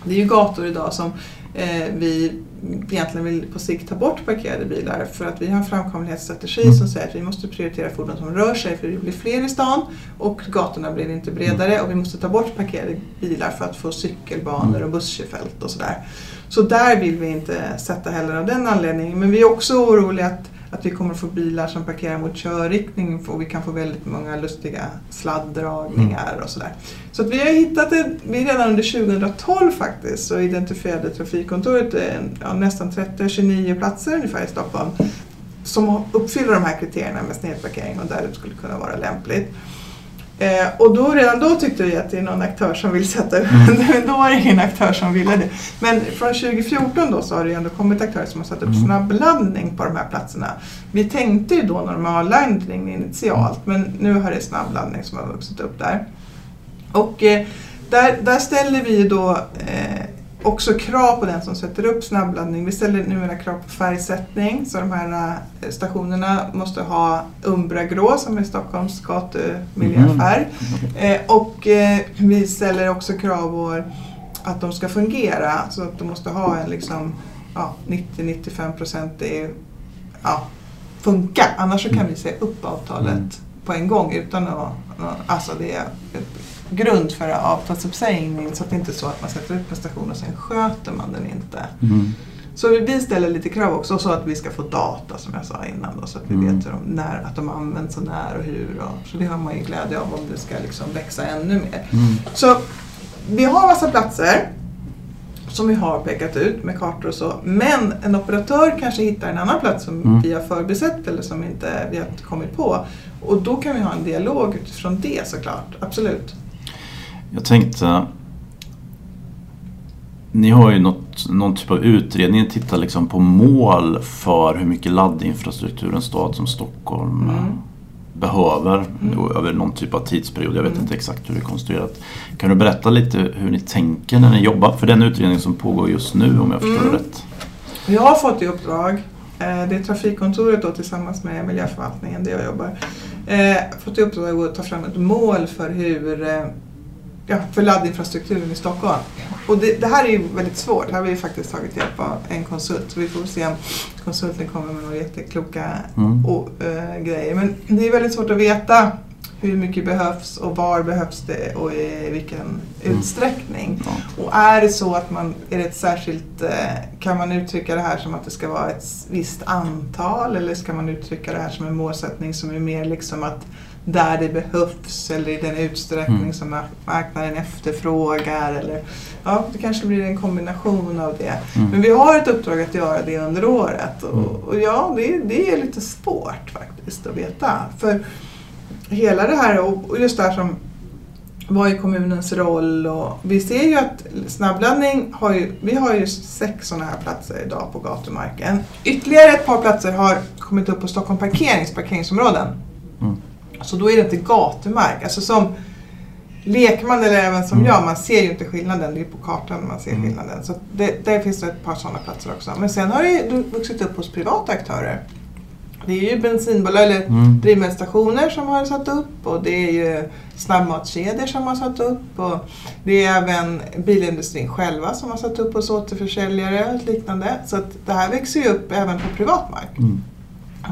Det är ju gator idag som eh, vi egentligen vill på sikt ta bort parkerade bilar för att vi har en framkomlighetsstrategi mm. som säger att vi måste prioritera fordon som rör sig för det blir fler i stan och gatorna blir inte bredare och vi måste ta bort parkerade bilar för att få cykelbanor och busskörfält och sådär. Så där vill vi inte sätta heller av den anledningen men vi är också oroliga att att vi kommer få bilar som parkerar mot körriktning och vi kan få väldigt många lustiga sladdragningar mm. och sådär. Så att vi har hittat det, vi redan under 2012 faktiskt så identifierade Trafikkontoret ja, nästan 30-29 platser ungefär i Stockholm som uppfyller de här kriterierna med snedparkering och där det skulle kunna vara lämpligt. Eh, och då, redan då tyckte vi att det är någon aktör som vill sätta upp, mm. *laughs* då var det ingen aktör som ville det. Men från 2014 då så har det ändå kommit aktörer som har satt upp mm. snabbladdning på de här platserna. Vi tänkte ju då normalladdning initialt men nu har det snabbladdning som har vuxit upp där. Och eh, där, där ställer vi då eh, också krav på den som sätter upp snabbladdning. Vi ställer numera krav på färgsättning så de här eh, stationerna måste ha Umbra grå som är Stockholms gatumiljöfärg. Mm. Eh, och eh, vi ställer också krav på att de ska fungera så att de måste ha en liksom, ja, 90-95 procent ja, funka. Annars kan vi säga upp avtalet mm. på en gång utan att Alltså det är grund för avtalsuppsägning så att det inte är så att man sätter upp en station och sen sköter man den inte. Mm. Så vi ställer lite krav också så att vi ska få data som jag sa innan då, så att vi mm. vet hur de, när, att de används och när och hur. Och, så det har man ju glädje av om det ska liksom växa ännu mer. Mm. Så vi har massa platser som vi har pekat ut med kartor och så. Men en operatör kanske hittar en annan plats som mm. vi har förbisett eller som inte vi har kommit på. Och då kan vi ha en dialog utifrån det såklart, absolut. Jag tänkte ni har ju något, någon typ av utredning, tittar liksom på mål för hur mycket laddinfrastruktur en stad som Stockholm mm. behöver mm. över någon typ av tidsperiod. Jag vet mm. inte exakt hur det är konstruerat. Kan du berätta lite hur ni tänker när ni jobbar? För den utredning som pågår just nu om jag förstår mm. rätt. Jag har fått i uppdrag, eh, det är Trafikkontoret då tillsammans med miljöförvaltningen där jag jobbar, eh, fått i uppdrag att ta fram ett mål för hur eh, ja, för laddinfrastrukturen i Stockholm. Och det, det, här är ju väldigt svårt. Här har vi faktiskt tagit hjälp av en konsult. Så vi får se om konsulten kommer med några jättekloka mm. och, äh, grejer. Men det är väldigt svårt att veta hur mycket behövs och var behövs det och i vilken Mm. utsträckning. Ja. Och är det så att man, är det ett särskilt, eh, kan man uttrycka det här som att det ska vara ett visst antal eller ska man uttrycka det här som en målsättning som är mer liksom att där det behövs eller i den utsträckning Mm. som mark- marknaden efterfrågar. Eller, ja, det kanske blir en kombination av det. Mm. Men vi har ett uppdrag att göra det under året och, Mm. och ja, det, det är lite svårt faktiskt att veta. För hela det här och och just det här som vad är kommunens roll? Och vi ser ju att snabbladdning har ju, vi har ju sex sådana här platser idag på gatumarken. Ytterligare ett par platser har kommit upp på Stockholm Parkerings parkeringsområden. Mm. Så då är det inte gatumark. Alltså som lekman eller även som Mm. jag, man ser ju inte skillnaden. Det är på kartan man ser Mm. skillnaden. Så det, där finns det ett par sådana platser också. Men sen har det ju vuxit upp hos privata aktörer. Det är ju bensinbolag eller Mm. drivmedelsstationer som har satt upp och det är ju snabbmatskedjor som har satt upp och det är även bilindustrin själva som har satt upp hos återförsäljare och liknande. Så att det här växer ju upp även på privat mark. Mm.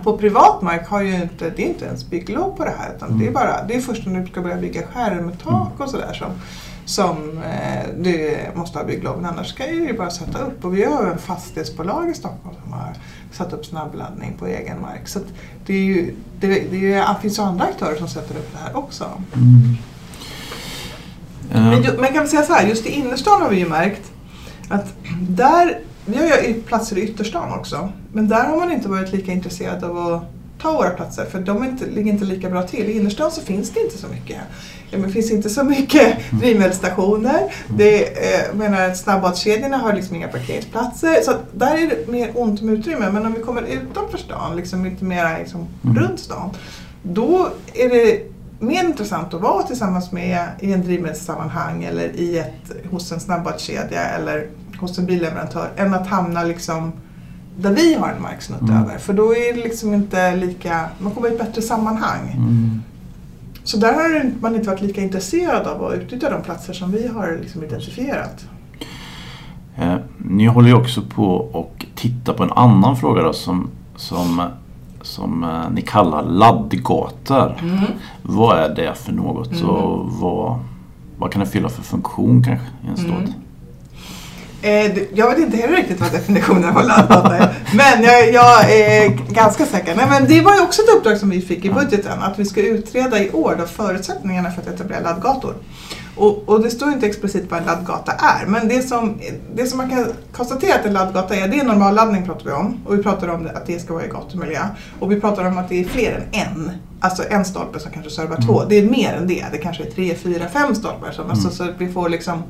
På privat mark har ju inte, det är inte ens bygglov på det här utan Mm. det är bara, det är först när du ska börja bygga skärmtak och sådär som, som eh, du måste ha bygglov. Men annars ska ju bara sätta upp och vi har även fastighetsbolag i Stockholm som har satt upp snabbladdning på egen mark. Så det, är ju, det, det, är, det finns ju andra aktörer som sätter upp det här också. Mm. Men, Eh, ju- men kan vi säga så här, just i innerstan har vi ju märkt att där, vi har ju platser i ytterstan också, men där har man inte varit lika intresserad av att ta våra platser för de inte, ligger inte lika bra till. I innerstan så finns det inte så mycket. Ja, men det finns inte så mycket drivmedelsstationer. Det, eh, menar, snabbmatskedjorna har liksom inga parkeringsplatser. Så där är det mer ont om utrymme. Men om vi kommer utanför stan, liksom lite mer liksom Mm. runt stan, då är det mer intressant att vara tillsammans med i en drivmedelssammanhang eller i ett, hos en snabbmatskedja eller hos en billeverantör än att hamna liksom där vi har en marksnutt Mm. över. För då är det liksom inte lika, man kommer i ett bättre sammanhang. mm. Så där har man inte varit lika intresserad av att utnyttja de platser som vi har liksom identifierat. Eh, Ni håller ju också på och tittar på en annan fråga då, som, som, som eh, ni kallar laddgator. Vad är det för något Mm. och vad, vad kan det fylla för funktion kanske i en stad? Eh, jag vet inte heller riktigt vad definitionen på laddgata är. Men jag, jag är ganska säker. Nej, men det var ju också ett uppdrag som vi fick i budgeten. Att vi ska utreda i år då förutsättningarna för att etablera laddgator. Och, och det står inte explicit vad en laddgata är. Men det som, det som man kan konstatera att en laddgata är, det är normalladdning pratar vi om. Och vi pratar om att det ska vara i gatumiljö. Och vi pratar om att det är fler än en. Alltså en stolpe som kanske servar Mm. två. Det är mer än det. Det kanske är tre, fyra, fem stolpar. Som, alltså, Mm. så att vi får liksom,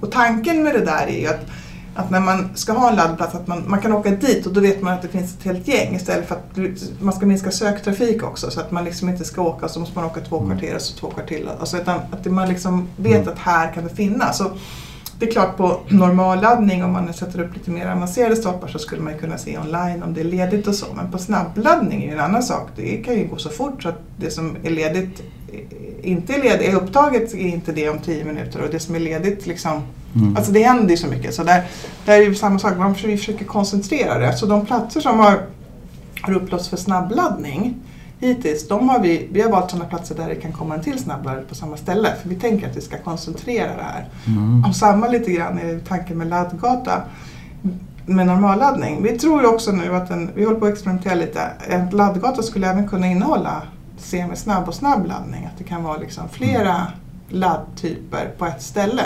och tanken med det där är ju att att när man ska ha en laddplats att man, man kan åka dit och då vet man att det finns ett helt gäng istället för att man ska minska söktrafik också så att man liksom inte ska åka så måste man åka två Mm. kvarter och så två kvarter till. Alltså utan att man liksom vet Mm. att här kan det finnas. Så det är klart på normalladdning om man sätter upp lite mer avancerade stolpar så skulle man ju kunna se online om det är ledigt och så. Men på snabbladdning är ju en annan sak. Det kan ju gå så fort så att det som är ledigt inte är ledigt, är upptaget är inte det om tio minuter och det som är ledigt liksom Mm. Alltså det händer ju så mycket. Så där, där är ju samma sak, man försöker, vi försöker koncentrera det. Så de platser som har, har upplåts för snabbladdning hittills, de har vi, vi har valt sådana platser där det kan komma en till snabbladdare på samma ställe. För vi tänker att vi ska koncentrera det här. Mm. Och samma lite grann är tanken med laddgata med normalladdning. Vi tror också nu att en, vi håller på att experimentera lite, en laddgata skulle även kunna innehålla semisnabb och snabbladdning. Att det kan vara liksom flera laddtyper på ett ställe.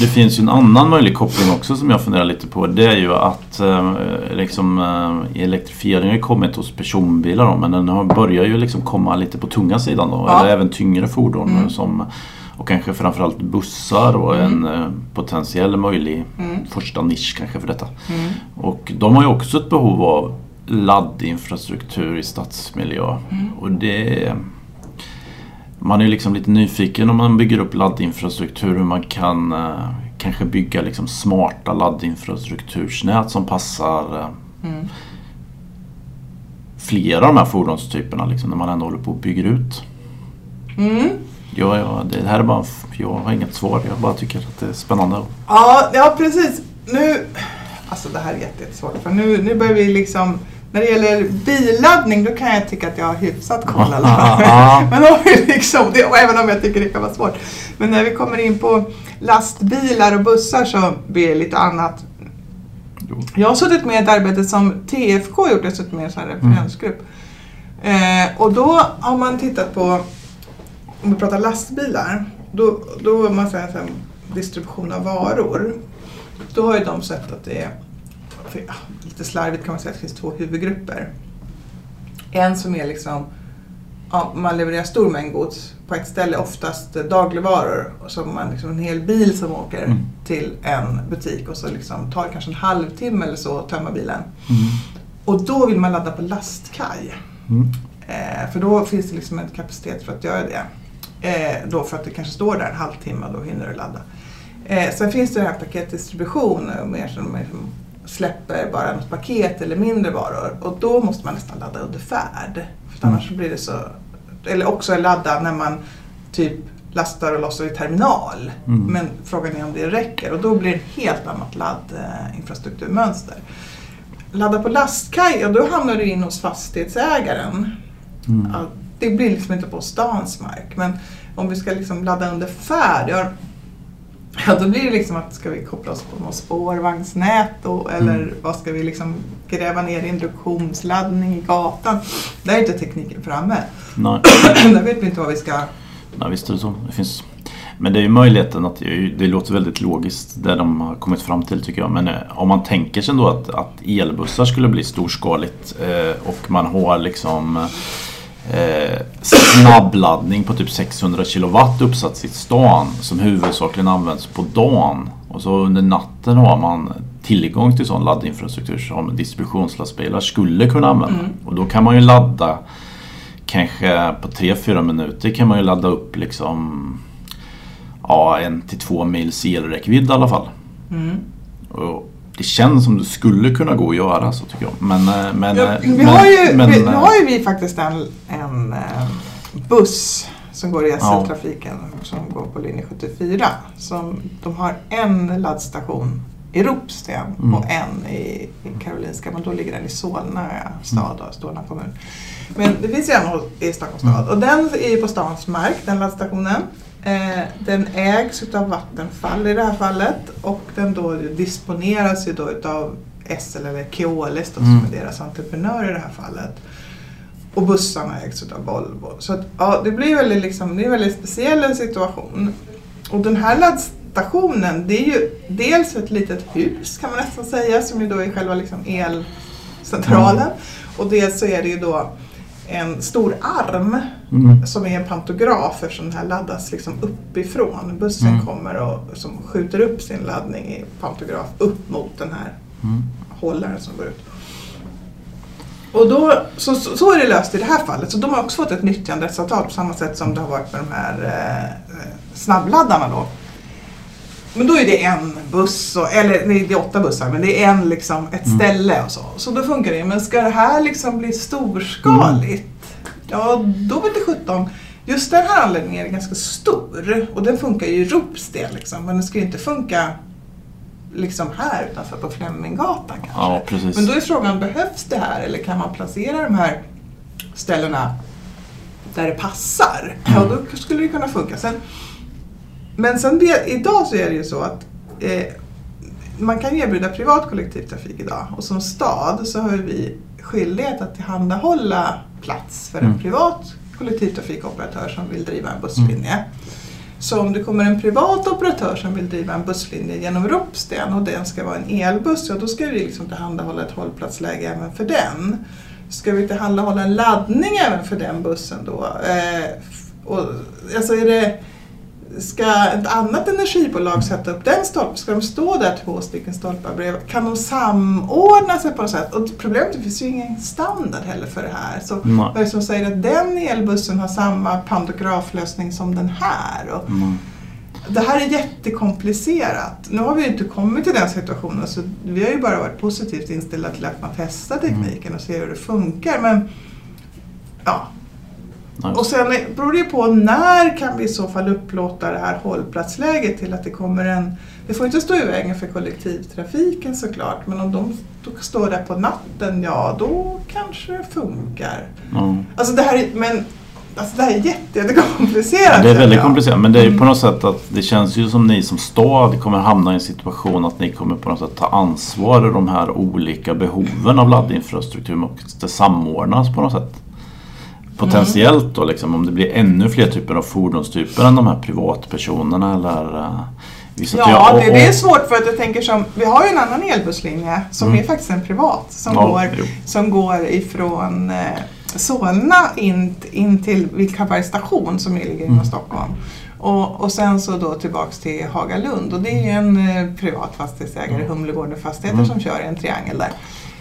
Det finns ju en annan möjlig koppling också som jag funderar lite på. Det är ju att eh, liksom, eh, elektrifieringen har kommit hos personbilar då, men den har börjar ju liksom komma lite på tunga sidan då. Ja. Eller även tyngre fordon Mm. som, och kanske framförallt bussar och Mm. en eh, potentiell möjlig Mm. första nisch kanske för detta. Mm. Och de har ju också ett behov av laddinfrastruktur i stadsmiljö. Mm. Och det man är liksom lite nyfiken om man bygger upp laddinfrastruktur hur man kan eh, kanske bygga liksom smarta laddinfrastruktursnät som passar eh, Mm. flera av de här fordonstyperna liksom, när man ändå håller på och bygger ut. Mm. Ja, ja, det här är bara, jag har inget svar, jag bara tycker att det är spännande. Ja, ja precis. Nu, alltså det här är jätte- jättesvårt för nu, nu börjar vi liksom När det gäller billaddning då kan jag tycka att jag har hyfsat koll i alla *laughs* fall. Men om vi liksom, det, och även om jag tycker det kan vara svårt. Men när vi kommer in på lastbilar och bussar så blir det lite annat. Jag har suttit med i ett arbete som TFK gjort, jag har suttit med i en sån här referensgrupp. Eh, och då har man tittat på, om vi pratar lastbilar, då, då man säger så här, distribution av varor. Då har ju de sett att det är, för, ja, lite slarvigt kan man säga att det finns två huvudgrupper. En som är liksom, ja, man levererar stor mängd gods på ett ställe, oftast dagligvaror. Har man liksom en hel bil som åker Mm. till en butik och så liksom tar kanske en halvtimme eller så att tömma bilen. Mm. Och då vill man ladda på lastkaj. Mm. Eh, för då finns det liksom en kapacitet för att göra det. Eh, då för att det kanske står där en halvtimme och då hinner du ladda. Eh, sen finns det den här paketdistribution, eh, som mer som släpper bara något paket eller mindre varor. Och då måste man nästan ladda under färd. För Mm. annars blir det så... Eller också ladda när man typ lastar och lossar i terminal. Mm. Men frågan är om det räcker och då blir det ett helt annat laddinfrastrukturmönster. Ladda på lastkaj, ja då hamnar du in hos fastighetsägaren. Mm. Det blir liksom inte på stans mark. Men om vi ska liksom ladda under färd, ja, då blir det liksom att ska vi koppla oss på något spårvagnsnät då, eller Mm. vad ska vi liksom gräva ner induktionsladdning i gatan? Där är inte tekniken framme. Nej. *clears throat* Där vet vi inte vad vi ska... Nej, visst är det så. Det finns... Men det är ju möjligheten att det, låter väldigt logiskt det de har kommit fram till tycker jag. Men eh, om man tänker sig ändå att, att elbussar skulle bli storskaligt eh, och man har liksom eh, snabbladdning på typ 600 kilowatt uppsatt i stan som huvudsakligen används på dagen. Och så under natten har man tillgång till sån laddinfrastruktur som distributionslastbilar skulle kunna använda. Mm. Och då kan man ju ladda kanske på 3-4 minuter kan man ju ladda upp liksom ja, en till två mils elräckvidd i alla fall. Mm. Och det känns som det skulle kunna gå att göra så tycker jag. Men, eh, men, Ja, eh, vi men, har ju, men, vi, nu eh, har ju vi faktiskt en, en buss som går i SL-trafiken som går på linje 74. Som, de har en laddstation i Ropsten Mm. och en i, Karolinska, men då ligger den i Solna stad, och Solna kommun. Men det finns ju en i Stockholms stad och den är ju på stans mark, den laddstationen. Eh, den ägs utav Vattenfall i det här fallet och den då disponeras ju då utav SL eller Keolis då, Mm. som är deras entreprenör i det här fallet. Och bussarna ägs utav Volvo. Så att, ja, det blir väldigt, liksom, det är en väldigt speciell situation. Och den här laddstationen, det är ju dels ett litet hus kan man nästan säga, som ju då är själva liksom elcentralen. Och dels så är det ju då en stor arm mm, som är en pantograf eftersom den här laddas liksom uppifrån. Bussen Mm. kommer och som skjuter upp sin laddning i pantograf upp mot den här mm, hållaren som går ut. Och då, så, så, så är det löst i det här fallet. Så de har också fått ett nyttjanderättsavtal på samma sätt som det har varit med de här eh, eh, snabbladdarna då. Men då är det en buss, och, eller nej, det är åtta bussar, men det är en liksom, ett Mm. ställe och så. Så då funkar det. Men ska det här liksom bli storskaligt, ja då vet det sjutton. Just den här anläggningen är ganska stor och den funkar ju i Ropsten liksom, men den ska ju inte funka liksom här utanför på Fleminggatan kanske. ja, precis. Men då är frågan, behövs det här eller kan man placera de här ställena där det passar? Ja, då skulle det kunna funka. Sen, men sen det, idag så är det ju så att eh, man kan erbjuda privat kollektivtrafik idag och som stad så har vi skyldighet att tillhandahålla plats för en Mm. privat kollektivtrafikoperatör som vill driva en busslinje. Så om det kommer en privat operatör som vill driva en busslinje genom Ropsten och den ska vara en elbuss, ja då ska vi liksom tillhandahålla ett hållplatsläge även för den. Ska vi tillhandahålla en laddning även för den bussen då? Eh, och, alltså är det, ska ett annat energibolag sätta upp den stolpen? Ska de stå där två stycken stolpar bredvid? Kan de samordna sig på något sätt? Och problemet är att det finns ju ingen standard heller för det här. Så vad är det som säger att den elbussen har samma pantograflösning som den här? Och Mm. det här är jättekomplicerat. Nu har vi ju inte kommit till den situationen så vi har ju bara varit positivt inställda till att man testar tekniken och ser hur det funkar. Men ja, Nej. och sen beror det på när kan vi i så fall upplåta det här hållplatsläget till att det kommer en Det får inte stå i vägen för kollektivtrafiken såklart men om de står där på natten, ja då kanske det funkar. Ja. Alltså det här är, men Alltså det här är jätte, jättekomplicerat. Det är väldigt komplicerat men det är ju på något sätt att det känns ju som ni som stad kommer hamna i en situation att ni kommer på något sätt ta ansvar i de här olika behoven av laddinfrastruktur och det samordnas på något sätt. Potentiellt då liksom om det blir ännu fler typer av fordonstyper än de här privatpersonerna eller vissa Ja, det, det, är svårt för att jag tänker som, vi har ju en annan elbusslinje som mm. är faktiskt en privat som, ja, går, som går ifrån eh, Solna in, in till Vilkabergs station som ligger inom mm. Stockholm. Och, och sen så då tillbaks till Hagalund och det är ju en eh, privat fastighetsägare, mm. Humlegården Fastigheter, mm. som kör i en triangel där.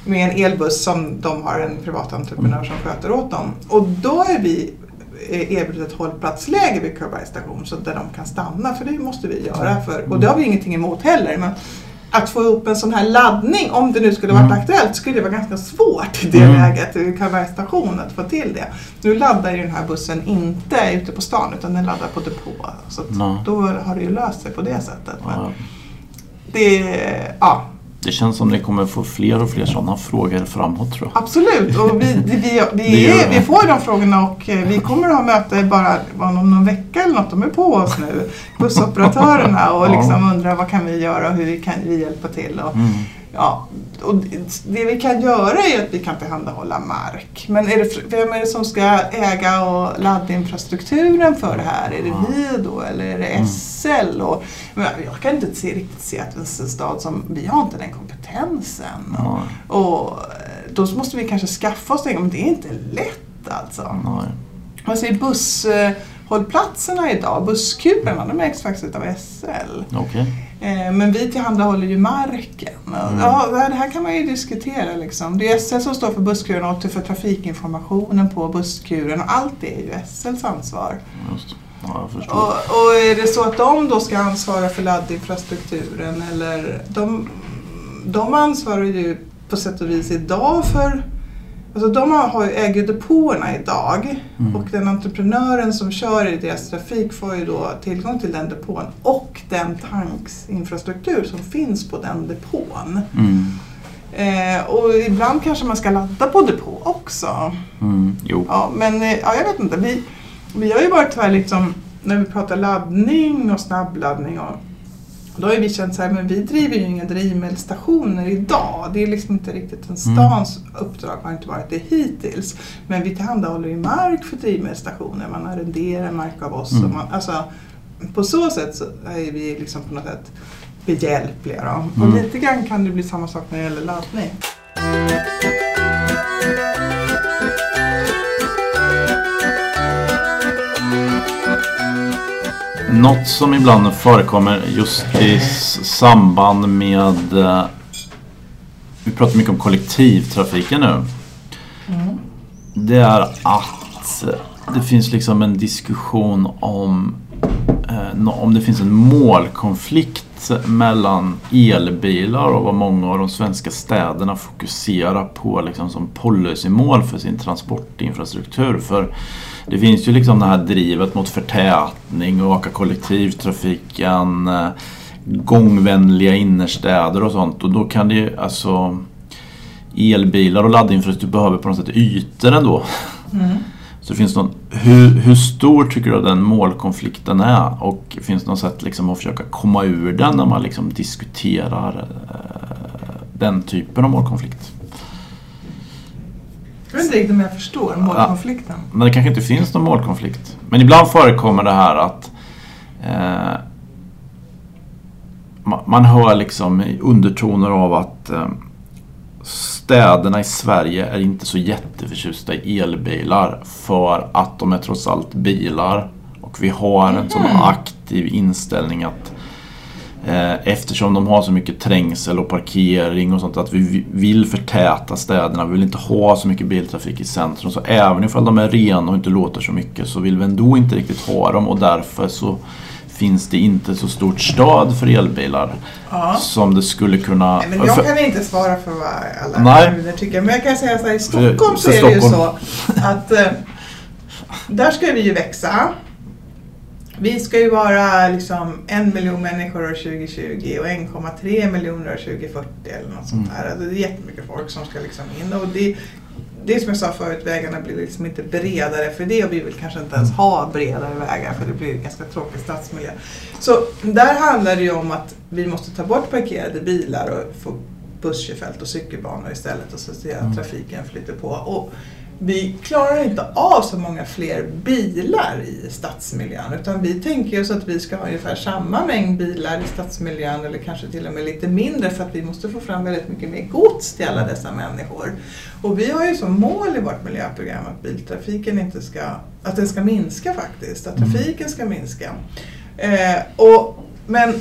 Med en elbuss som de har en privat entreprenör mm. som sköter åt dem. Och då är vi eh, erbjudit ett hållplatsläge vid Karlbergs station så där de kan stanna för det måste vi göra. För, och det har vi ingenting emot heller. Men att få upp en sån här laddning, om det nu skulle varit mm. aktuellt, skulle det vara ganska svårt i det mm. läget vid Karlbergs station att få till det. Nu laddar ju den här bussen inte ute på stan utan den laddar på depå. Så då har det ju löst sig på det sättet. Men det, ja, det känns som ni kommer få fler och fler sådana frågor framåt tror jag. Absolut, och vi, vi, vi, *laughs* är, vi får de frågorna och eh, vi kommer att ha möte bara om någon vecka eller något. De är på oss nu, *laughs* bussoperatörerna och liksom undrar vad kan vi göra och hur kan vi hjälpa till. Och, mm. Ja, och det vi kan göra är att vi kan tillhandahålla mark. Men är det, vem är det som ska äga och laddinfrastrukturen för det här? Är det vi då eller är det mm. SL? Och, jag kan inte se, riktigt se att en stad som, vi har inte den kompetensen. Och, och eh, då måste vi kanske skaffa oss det, men det är inte lätt alltså. Nej. Man ser busshållplatserna idag, busskuporna, de ägs faktiskt av SL. Okay. Eh, men vi tillhandahåller ju marken. Mm. Ja, det här kan man ju diskutera. Liksom. Det är SL som står för busskuren och för trafikinformationen på busskuren och allt det är ju SLs ansvar. Just. Ja, och, och, är det så att de då ska ansvara för laddinfrastrukturen eller de, de ansvarar ju på sätt och vis idag för Alltså de har, äger depåerna idag mm. och den entreprenören som kör i deras trafik får ju då tillgång till den depån och den tanksinfrastruktur som finns på den depån. Mm. Eh, och ibland kanske man ska ladda på depå också. Mm. Jo. Ja, men eh, ja, jag vet inte. Vi, vi har ju varit här liksom, när vi pratar laddning och snabbladdning och då har vi känt så här, men vi driver ju inga drivmedelsstationer idag. Det är liksom inte riktigt en mm. stans mm. uppdrag, har inte varit det hittills. Men vi tillhandahåller ju mark för drivmedelsstationer, man arrenderar mark av oss. Mm. Man, alltså, på så sätt så är vi liksom på något sätt behjälpliga. Då. Mm. Och lite grann kan det bli samma sak när det gäller laddning. Något som ibland förekommer just i samband med eh, Vi pratar mycket om kollektivtrafiken nu. Mm. Det är att det finns liksom en diskussion om eh, om det finns en målkonflikt mellan elbilar och vad många av de svenska städerna fokuserar på liksom som policymål för sin transportinfrastruktur. För det finns ju liksom det här drivet mot förtätning och öka kollektivtrafiken, eh, gångvänliga innerstäder och sånt. Och då kan det ju alltså elbilar och laddinfrastruktur behöver på något sätt ytor ändå. Mm. Så finns någon, hur, hur stor tycker du den målkonflikten är? Och finns det något sätt liksom att försöka komma ur den när man liksom diskuterar eh, den typen av målkonflikt? Jag vet inte riktigt om jag förstår målkonflikten. Ja, men det kanske inte finns någon målkonflikt. Men ibland förekommer det här att eh, man hör liksom undertoner av att eh, städerna i Sverige är inte så jätteförtjusta i elbilar för att de är trots allt bilar. Och vi har en sån mm. aktiv inställning att eftersom de har så mycket trängsel och parkering och sånt att vi vill förtäta städerna. Vi vill inte ha så mycket biltrafik i centrum. Så även ifall de är rena och inte låter så mycket så vill vi ändå inte riktigt ha dem och därför så finns det inte så stort stöd för elbilar ja. som det skulle kunna... Nej, men jag kan inte svara för vad alla kommuner tycker. Men jag kan säga så här, i Stockholm så, är det ju så att eh, där ska vi ju växa. Vi ska ju vara liksom en miljon människor år 2020 och 1,3 miljoner år 2040 eller något sånt där. Alltså det är jättemycket folk som ska liksom in. Och det, det är som jag sa förut, vägarna blir liksom inte bredare för det och vi vill kanske inte ens ha bredare vägar för det blir ganska tråkig stadsmiljö. Så där handlar det ju om att vi måste ta bort parkerade bilar och få busskörfält och cykelbanor istället och så att mm. trafiken flyter på. Och vi klarar inte av så många fler bilar i stadsmiljön utan vi tänker oss att vi ska ha ungefär samma mängd bilar i stadsmiljön eller kanske till och med lite mindre för att vi måste få fram väldigt mycket mer gods till alla dessa människor. Och vi har ju som mål i vårt miljöprogram att biltrafiken inte ska, att den ska minska faktiskt, att mm. trafiken ska minska. Eh, och, men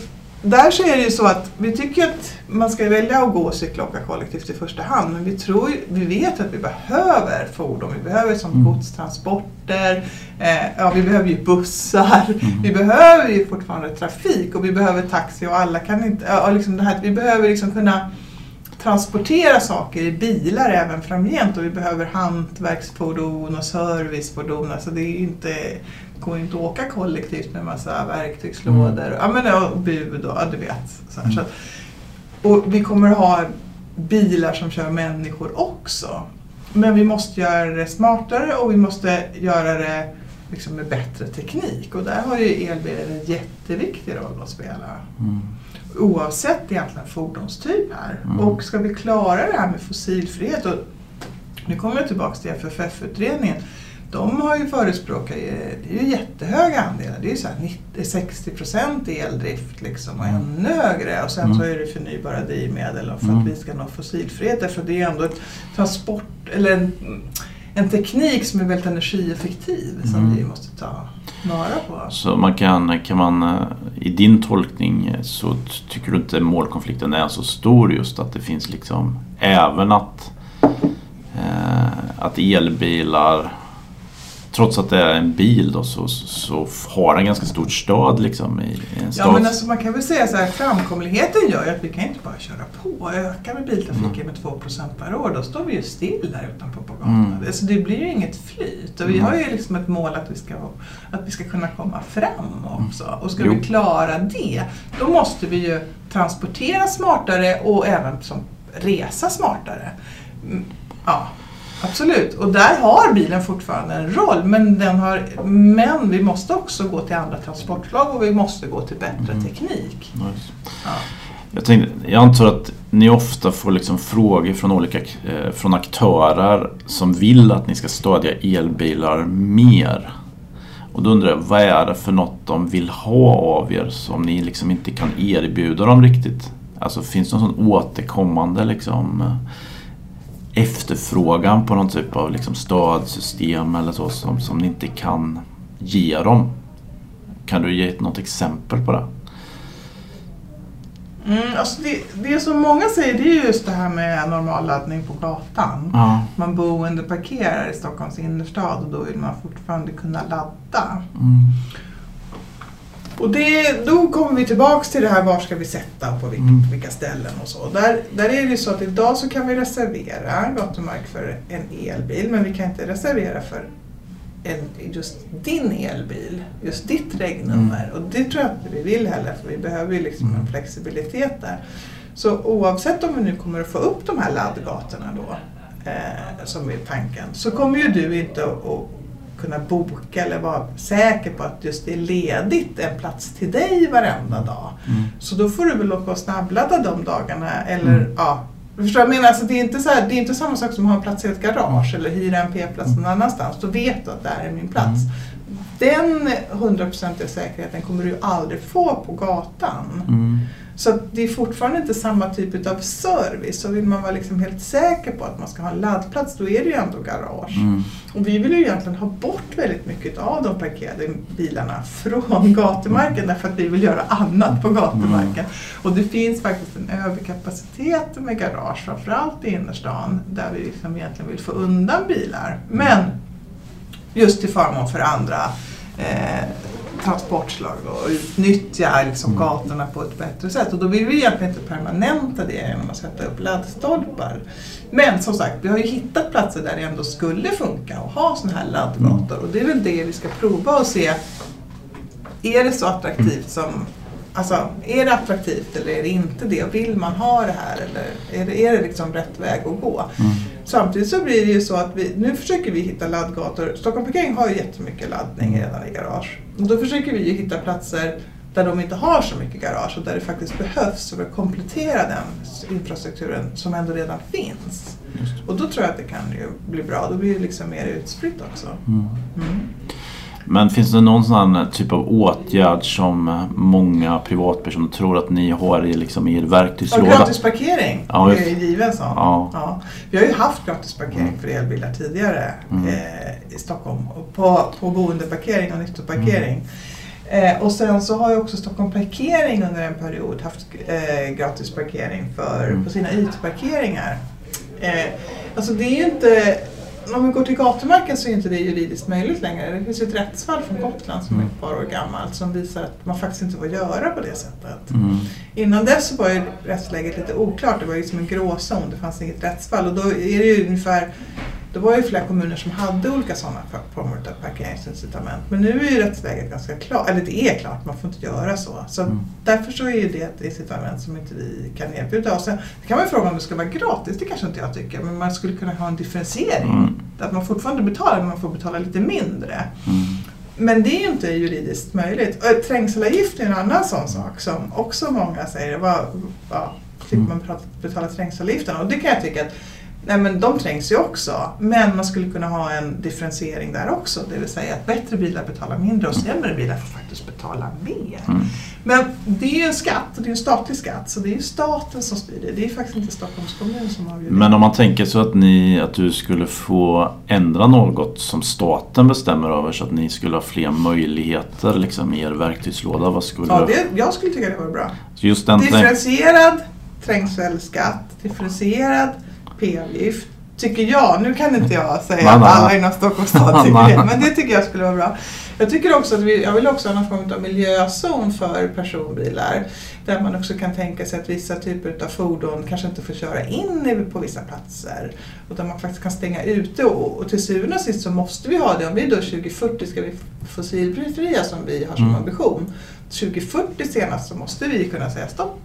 där så är det ju så att vi tycker att man ska välja att gå och cykla och åka kollektivt i första hand. Men vi, tror, vi vet att vi behöver fordon. Vi behöver som mm. godstransporter. Eh, ja, vi behöver ju bussar. Mm. Vi behöver ju fortfarande trafik och vi behöver taxi och alla kan inte... Ja, liksom det här, vi behöver liksom kunna transportera saker i bilar även framgent och vi behöver hantverksfordon och servicefordon. Alltså det är inte går inte att åka kollektivt med massa verktygslådor mm. ja, men, och bud och ja, du vet. Så, mm. så att, och vi kommer att ha bilar som kör människor också. Men vi måste göra det smartare och vi måste göra det liksom med bättre teknik. Och där har ju elbilen en jätteviktig roll att spela. Mm. Oavsett egentligen fordonstyp här. Mm. Och ska vi klara det här med fossilfrihet, och nu kommer jag tillbaka till FFF-utredningen, de har ju förespråkat, det är ju jättehöga andelar, det är ju så 90, 60 procent eldrift liksom och mm. ännu högre och sen mm. så är det förnybara drivmedel för mm. att vi ska nå fossilfrihet därför det är ändå ett transport, eller en, en teknik som är väldigt energieffektiv som mm. vi måste ta vara på. Så man kan, kan man, eh, i din tolkning så tycker du inte målkonflikten är så stor just att det finns liksom även att, eh, att elbilar trots att det är en bil då, så, så har den ganska stort stöd liksom i, i en stad. Ja men alltså man kan väl säga så här, framkomligheten gör ju att vi kan inte bara köra på och öka med biltrafiken mm. med 2% per år. Då står vi ju still där utanpå på gatan. Mm. Alltså det blir ju inget flyt och vi mm. har ju liksom ett mål att vi ska, att vi ska kunna komma fram också. Och ska jo. vi klara det, då måste vi ju transportera smartare och även som resa smartare. Mm, ja, Absolut, och där har bilen fortfarande en roll men, den har, men vi måste också gå till andra transportslag och vi måste gå till bättre mm. teknik. Nice. Ja. Jag, tänkte, jag antar att ni ofta får liksom frågor från olika eh, från aktörer som vill att ni ska stödja elbilar mer. Och då undrar jag, vad är det för något de vill ha av er som ni liksom inte kan erbjuda dem riktigt? Alltså finns det någon sån återkommande liksom efterfrågan på någon typ av liksom stödsystem eller så som, som ni inte kan ge dem. Kan du ge något exempel på det? Mm, alltså det, det som många säger det är just det här med normalladdning på gatan. Ja. Man boende parkerar i Stockholms innerstad och då vill man fortfarande kunna ladda. Mm. Och det, då kommer vi tillbaks till det här var ska vi sätta på vilka, mm. vilka ställen och så. Där, där är det ju så att idag så kan vi reservera gatumark för en elbil men vi kan inte reservera för en, just din elbil, just ditt regnummer. Mm. Och det tror jag inte vi vill heller för vi behöver ju liksom mm. en flexibilitet där. Så oavsett om vi nu kommer att få upp de här laddgatorna då, eh, som är tanken, så kommer ju du inte att kunna boka eller vara säker på att just det är ledigt en plats till dig varenda dag. Mm. Så då får du väl åka och snabbladda de dagarna. Eller, mm. ja, Förstår jag menar? Alltså det, är inte så här, det är inte samma sak som att ha en plats i ett garage eller hyra en p-plats någon annanstans. Då vet du att det här är min plats. Mm. Den hundraprocentiga säkerheten kommer du aldrig få på gatan. Så det är fortfarande inte samma typ av service. Så vill man vara liksom helt säker på att man ska ha en laddplats då är det ju ändå garage. Mm. Och vi vill ju egentligen ha bort väldigt mycket av de parkerade bilarna från gatumarken därför att vi vill göra annat på gatumarken. Mm. Och det finns faktiskt en överkapacitet med garage, framförallt i innerstan, där vi liksom egentligen vill få undan bilar. Men just till förmån för andra eh, transportslag och utnyttja liksom mm. gatorna på ett bättre sätt. Och då vill vi egentligen inte permanenta det genom att sätta upp laddstolpar. Men som sagt, vi har ju hittat platser där det ändå skulle funka att ha sådana här laddgator mm. och det är väl det vi ska prova och se är det så attraktivt som Alltså, är det attraktivt eller är det inte det? Vill man ha det här eller är det, är det liksom rätt väg att gå? Mm. Samtidigt så blir det ju så att vi, nu försöker vi hitta laddgator. Stockholm Parkering har ju jättemycket laddning redan i garage. Och då försöker vi ju hitta platser där de inte har så mycket garage och där det faktiskt behövs för att komplettera den infrastrukturen som ändå redan finns. Och då tror jag att det kan ju bli bra. Då blir det liksom mer utspritt också. Mm. Mm. Men finns det någon sån typ av åtgärd som många privatpersoner tror att ni har i, liksom, i er Ja, verktygslåda? gratisparkering Ja, är ju given sån. Ja. Ja. Vi har ju haft gratisparkering Mm. för elbilar tidigare Mm. eh, i Stockholm. På, på boendeparkering och nyttoparkering. Eh, och sen så har ju också Stockholm Parkering under en period haft eh, gratisparkering för, Mm. på sina ytparkeringar. Eh, alltså det är ju inte om vi går till gatumarken så är inte det juridiskt möjligt längre. Det finns ju ett rättsfall från Gotland som är ett par år gammalt som visar att man faktiskt inte får göra på det sättet. Mm. Innan dess var ju rättsläget lite oklart. Det var ju som en gråzon. Det fanns inget rättsfall. Och då är det ju ungefär det var ju flera kommuner som hade olika sådana former av parkeringsincitament. Men nu är ju rättsläget ganska klart, eller det är klart, man får inte göra så. Så Mm. därför så är ju det ett incitament som inte vi kan erbjuda. Och sen det kan man ju fråga om det ska vara gratis, det kanske inte jag tycker. Men man skulle kunna ha en differentiering. Mm. Att man fortfarande betalar, men man får betala lite mindre. Mm. Men det är ju inte juridiskt möjligt. Och trängselavgift är en annan sån sak som också många säger, vad, vad slipper Mm. man betala, betala trängselavgiften? Och det kan jag tycka att Nej men de trängs ju också. Men man skulle kunna ha en differentiering där också. Det vill säga att bättre bilar betalar mindre och sämre bilar får faktiskt betala mer. Mm. Men det är ju en skatt och det är en statlig skatt. Så det är ju staten som styr det. Det är faktiskt inte Stockholms kommun som avgör det. Men om man tänker så att, ni, att du skulle få ändra något som staten bestämmer över så att ni skulle ha fler möjligheter liksom, i er verktygslåda. Vad skulle Ja, det, jag skulle tycka det var bra. Så just den Differentierad trängselskatt, differentierad p-avgift. Tycker jag. Nu kan inte jag säga att alla inom Stockholms stad tycker det. Men det tycker jag skulle vara bra. Jag tycker också att vi, jag vill också ha någon form av miljözon för personbilar. Där man också kan tänka sig att vissa typer av fordon kanske inte får köra in på vissa platser. Där man faktiskt kan stänga ute. Och, och till syvende och sist så måste vi ha det. Om vi då 2040 ska vi fossilfria som vi har som Mm. ambition. 2040 senast så måste vi kunna säga stopp.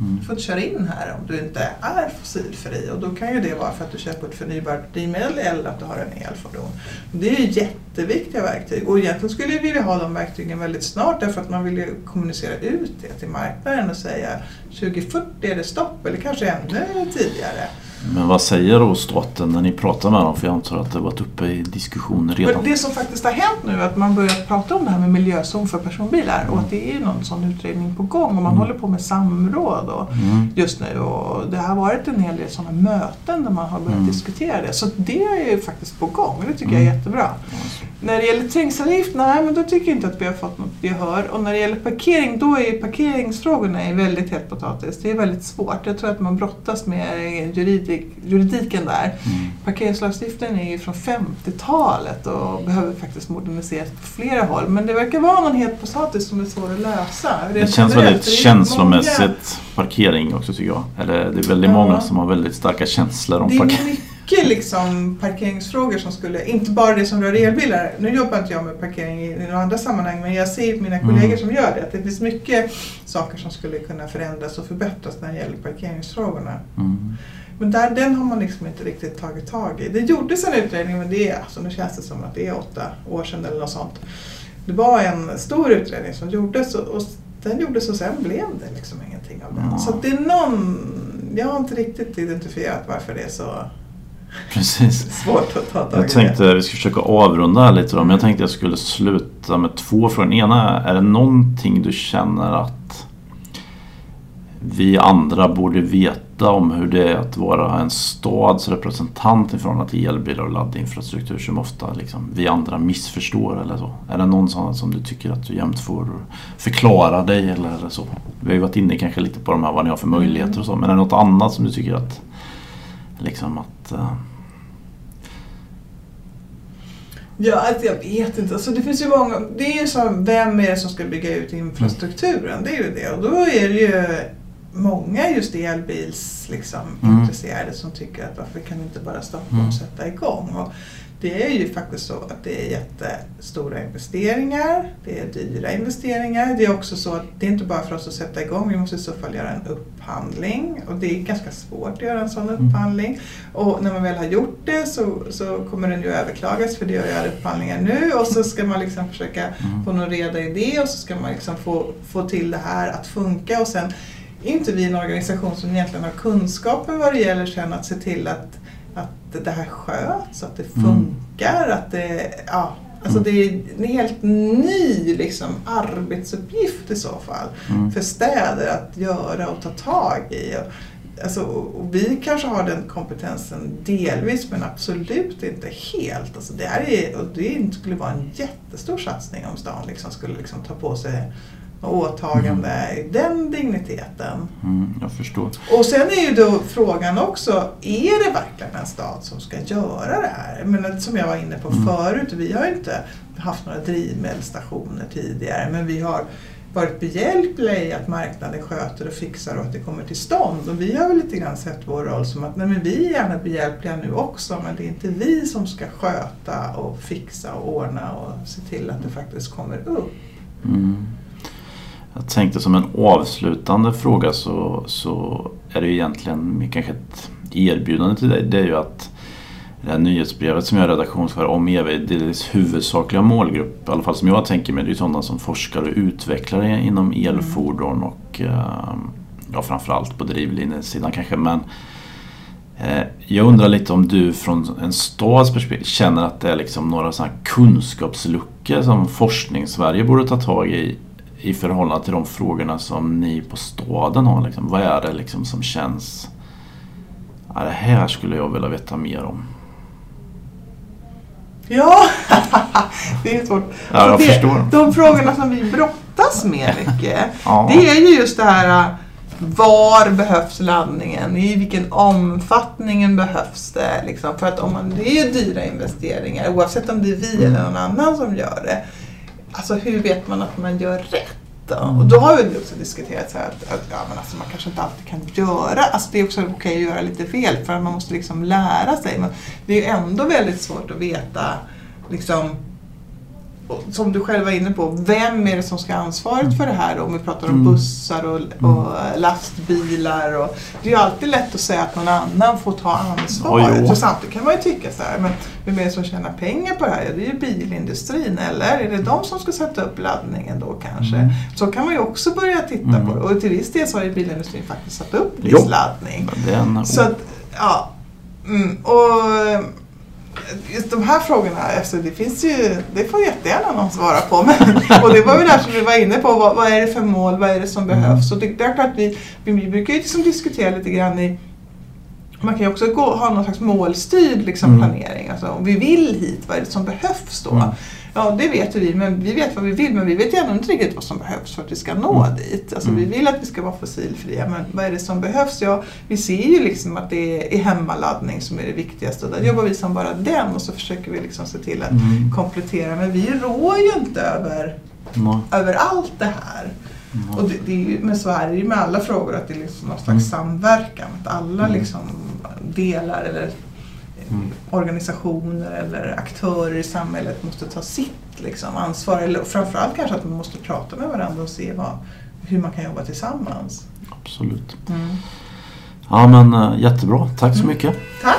Mm. Du får inte köra in här om du inte är fossilfri och då kan ju det vara för att du köper ett förnybart drivmedel eller att du har en elfordon. Det är ju jätteviktiga verktyg och egentligen skulle vi vilja ha de verktygen väldigt snart därför att man vill ju kommunicera ut det till marknaden och säga 2040 är det stopp eller kanske ännu tidigare. Men vad säger då staten när ni pratar med dem? För jag antar att det varit uppe i diskussioner redan. Men det som faktiskt har hänt nu är att man börjat prata om det här med miljözon för personbilar och att det är någon sån utredning på gång och man Mm. håller på med samråd och Mm. just nu och det har varit en hel del sådana möten där man har börjat Mm. diskutera det. Så det är ju faktiskt på gång och det tycker jag är Mm. jättebra. När det gäller trängselavgift, nej men då tycker jag inte att vi har fått något gehör. Och när det gäller parkering, då är parkeringsfrågorna är väldigt het potatis. Det är väldigt svårt. Jag tror att man brottas med juridik, juridiken där. Mm. Parkeringslagstiftningen är ju från 50-talet och behöver faktiskt moderniseras på flera håll. Men det verkar vara någon het potatis som är svår att lösa. Det Rent känns väldigt det känslomässigt parkering också tycker jag. Eller det är väldigt Ja. många som har väldigt starka känslor om Det parkering. Mycket liksom parkeringsfrågor som skulle, inte bara det som rör elbilar. Nu jobbar inte jag med parkering i, i några andra sammanhang men jag ser mina Mm. kollegor som gör det att det finns mycket saker som skulle kunna förändras och förbättras när det gäller parkeringsfrågorna. Mm. Men där, den har man liksom inte riktigt tagit tag i. Det gjordes en utredning men det är, alltså, nu känns det som att det är åtta år sedan eller något sånt. Det var en stor utredning som gjordes och, och den gjordes och sen blev det liksom ingenting av den. Ja. Så det är någon, jag har inte riktigt identifierat varför det är så *laughs* Precis. svårt att ta tag i Jag tänkte vi ska försöka avrunda här lite då, men jag tänkte jag skulle sluta med två frågor. Den ena, är det någonting du känner att vi andra borde veta om hur det är att vara en stads representant i förhållande till elbilar och laddinfrastruktur som ofta liksom, vi andra missförstår eller så? Är det någon sån som du tycker att du jämt får förklara dig eller så? Vi har ju varit inne kanske lite på de här vad ni har för möjligheter och så, men är det något annat som du tycker att liksom att Uh... Ja, alltså jag vet inte. Alltså det finns ju många, det är ju så, vem är det som ska bygga ut infrastrukturen? Det är ju det. Och då är det ju många just elbils liksom, Mm. intresserade som tycker att varför kan inte bara stoppa Mm. och sätta igång? Och det är ju faktiskt så att det är jättestora investeringar, det är dyra investeringar. Det är också så att det är inte bara för oss att sätta igång, vi måste i så fall göra en upphandling och det är ganska svårt att göra en sån Mm. upphandling. Och när man väl har gjort det så, så kommer den ju överklagas för det gör ju alla upphandlingar nu och så ska man liksom försöka Mm. få någon reda i det och så ska man liksom få, få till det här att funka och sen inte vi en organisation som egentligen har kunskapen vad det gäller sen att se till att, att det här sköts, att det Mm. funkar, att det, ja, alltså Mm. det är en helt ny liksom, arbetsuppgift i så fall Mm. för städer att göra och ta tag i. Och, Alltså, och vi kanske har den kompetensen delvis men absolut inte helt. Alltså det, här är, och det skulle vara en jättestor satsning om stan liksom skulle liksom ta på sig åtagande i den digniteten. Mm, jag förstår. Och sen är ju då frågan också, är det verkligen en stad som ska göra det här? Menar, som jag var inne på Mm. förut, vi har ju inte haft några drivmedelsstationer tidigare men vi har varit behjälpliga i att marknaden sköter och fixar och att det kommer till stånd. Och vi har väl lite grann sett vår roll som att nej, men vi är gärna behjälpliga nu också men det är inte vi som ska sköta och fixa och ordna och se till att det faktiskt kommer upp. Mm. Jag tänkte som en avslutande fråga så, så är det ju egentligen kanske ett erbjudande till dig. Det är ju att det här nyhetsbrevet som jag är redaktionschef om EV, det huvudsakliga målgrupp, i alla fall som jag tänker mig, det är ju sådana som forskare och utvecklare inom elfordon och eh, ja, framförallt på drivlinjesidan kanske. Men eh, jag undrar lite om du från en stads perspektiv känner att det är liksom några sådana kunskapsluckor som forskning-Sverige borde ta tag i i förhållande till de frågorna som ni på staden har. Liksom. Vad är det liksom som känns... Ja, det här skulle jag vilja veta mer om. Ja, *laughs* det är svårt. Ja, jag det, förstår. De frågorna som vi brottas med *laughs* mycket, Ja. det är ju just det här var behövs laddningen? I vilken omfattning behövs det? Liksom? För att om man, det är ju dyra investeringar oavsett om det är vi eller någon annan som gör det. Alltså hur vet man att man gör rätt? Då? Och då har vi också diskuterat så att, att ja, men alltså man kanske inte alltid kan göra, alltså det är också okej att göra lite fel för man måste liksom lära sig. Men det är ju ändå väldigt svårt att veta liksom, som du själv var inne på, vem är det som ska ha ansvaret för det här då? Om vi pratar om Mm. bussar och, och lastbilar. Och, det är ju alltid lätt att säga att någon annan får ta ansvaret. Så samtidigt kan man ju tycka så här, men vem är det som tjänar pengar på det här? Ja, det är ju bilindustrin, eller? Är det de som ska sätta upp laddningen då kanske? Mm. Så kan man ju också börja titta Mm. på det. Och till viss del så har ju bilindustrin faktiskt satt upp viss laddning. Så att, ja. Mm, och just de här frågorna, alltså det finns ju, det får jättegärna någon svara på. Men, och det var ju där som vi var inne på, vad, vad är det för mål, vad är det som Mm. behövs? Och det, det är klart vi, vi brukar ju liksom diskutera lite grann i man kan ju också gå, ha någon slags målstyrd liksom, Mm. planering. Alltså, om vi vill hit, vad är det som behövs då? Mm. Ja, det vet vi, men vi vet vad vi vill, men vi vet ändå inte riktigt vad som behövs för att vi ska nå Mm. dit. Alltså, Mm. Vi vill att vi ska vara fossilfria, men vad är det som behövs? Ja, vi ser ju liksom att det är hemmaladdning som är det viktigaste och där jobbar vi som bara den och så försöker vi liksom se till att Mm. komplettera. Men vi rår ju inte över, Nej, över allt det här. Och det, det är ju, men så är det ju med alla frågor, att det är liksom någon slags Mm. samverkan. Att alla Mm. liksom delar eller Mm. organisationer eller aktörer i samhället måste ta sitt liksom, ansvar. Eller framförallt kanske att man måste prata med varandra och se vad, hur man kan jobba tillsammans. Absolut. Mm. Ja men eh, jättebra, tack så Mm. mycket. Tack!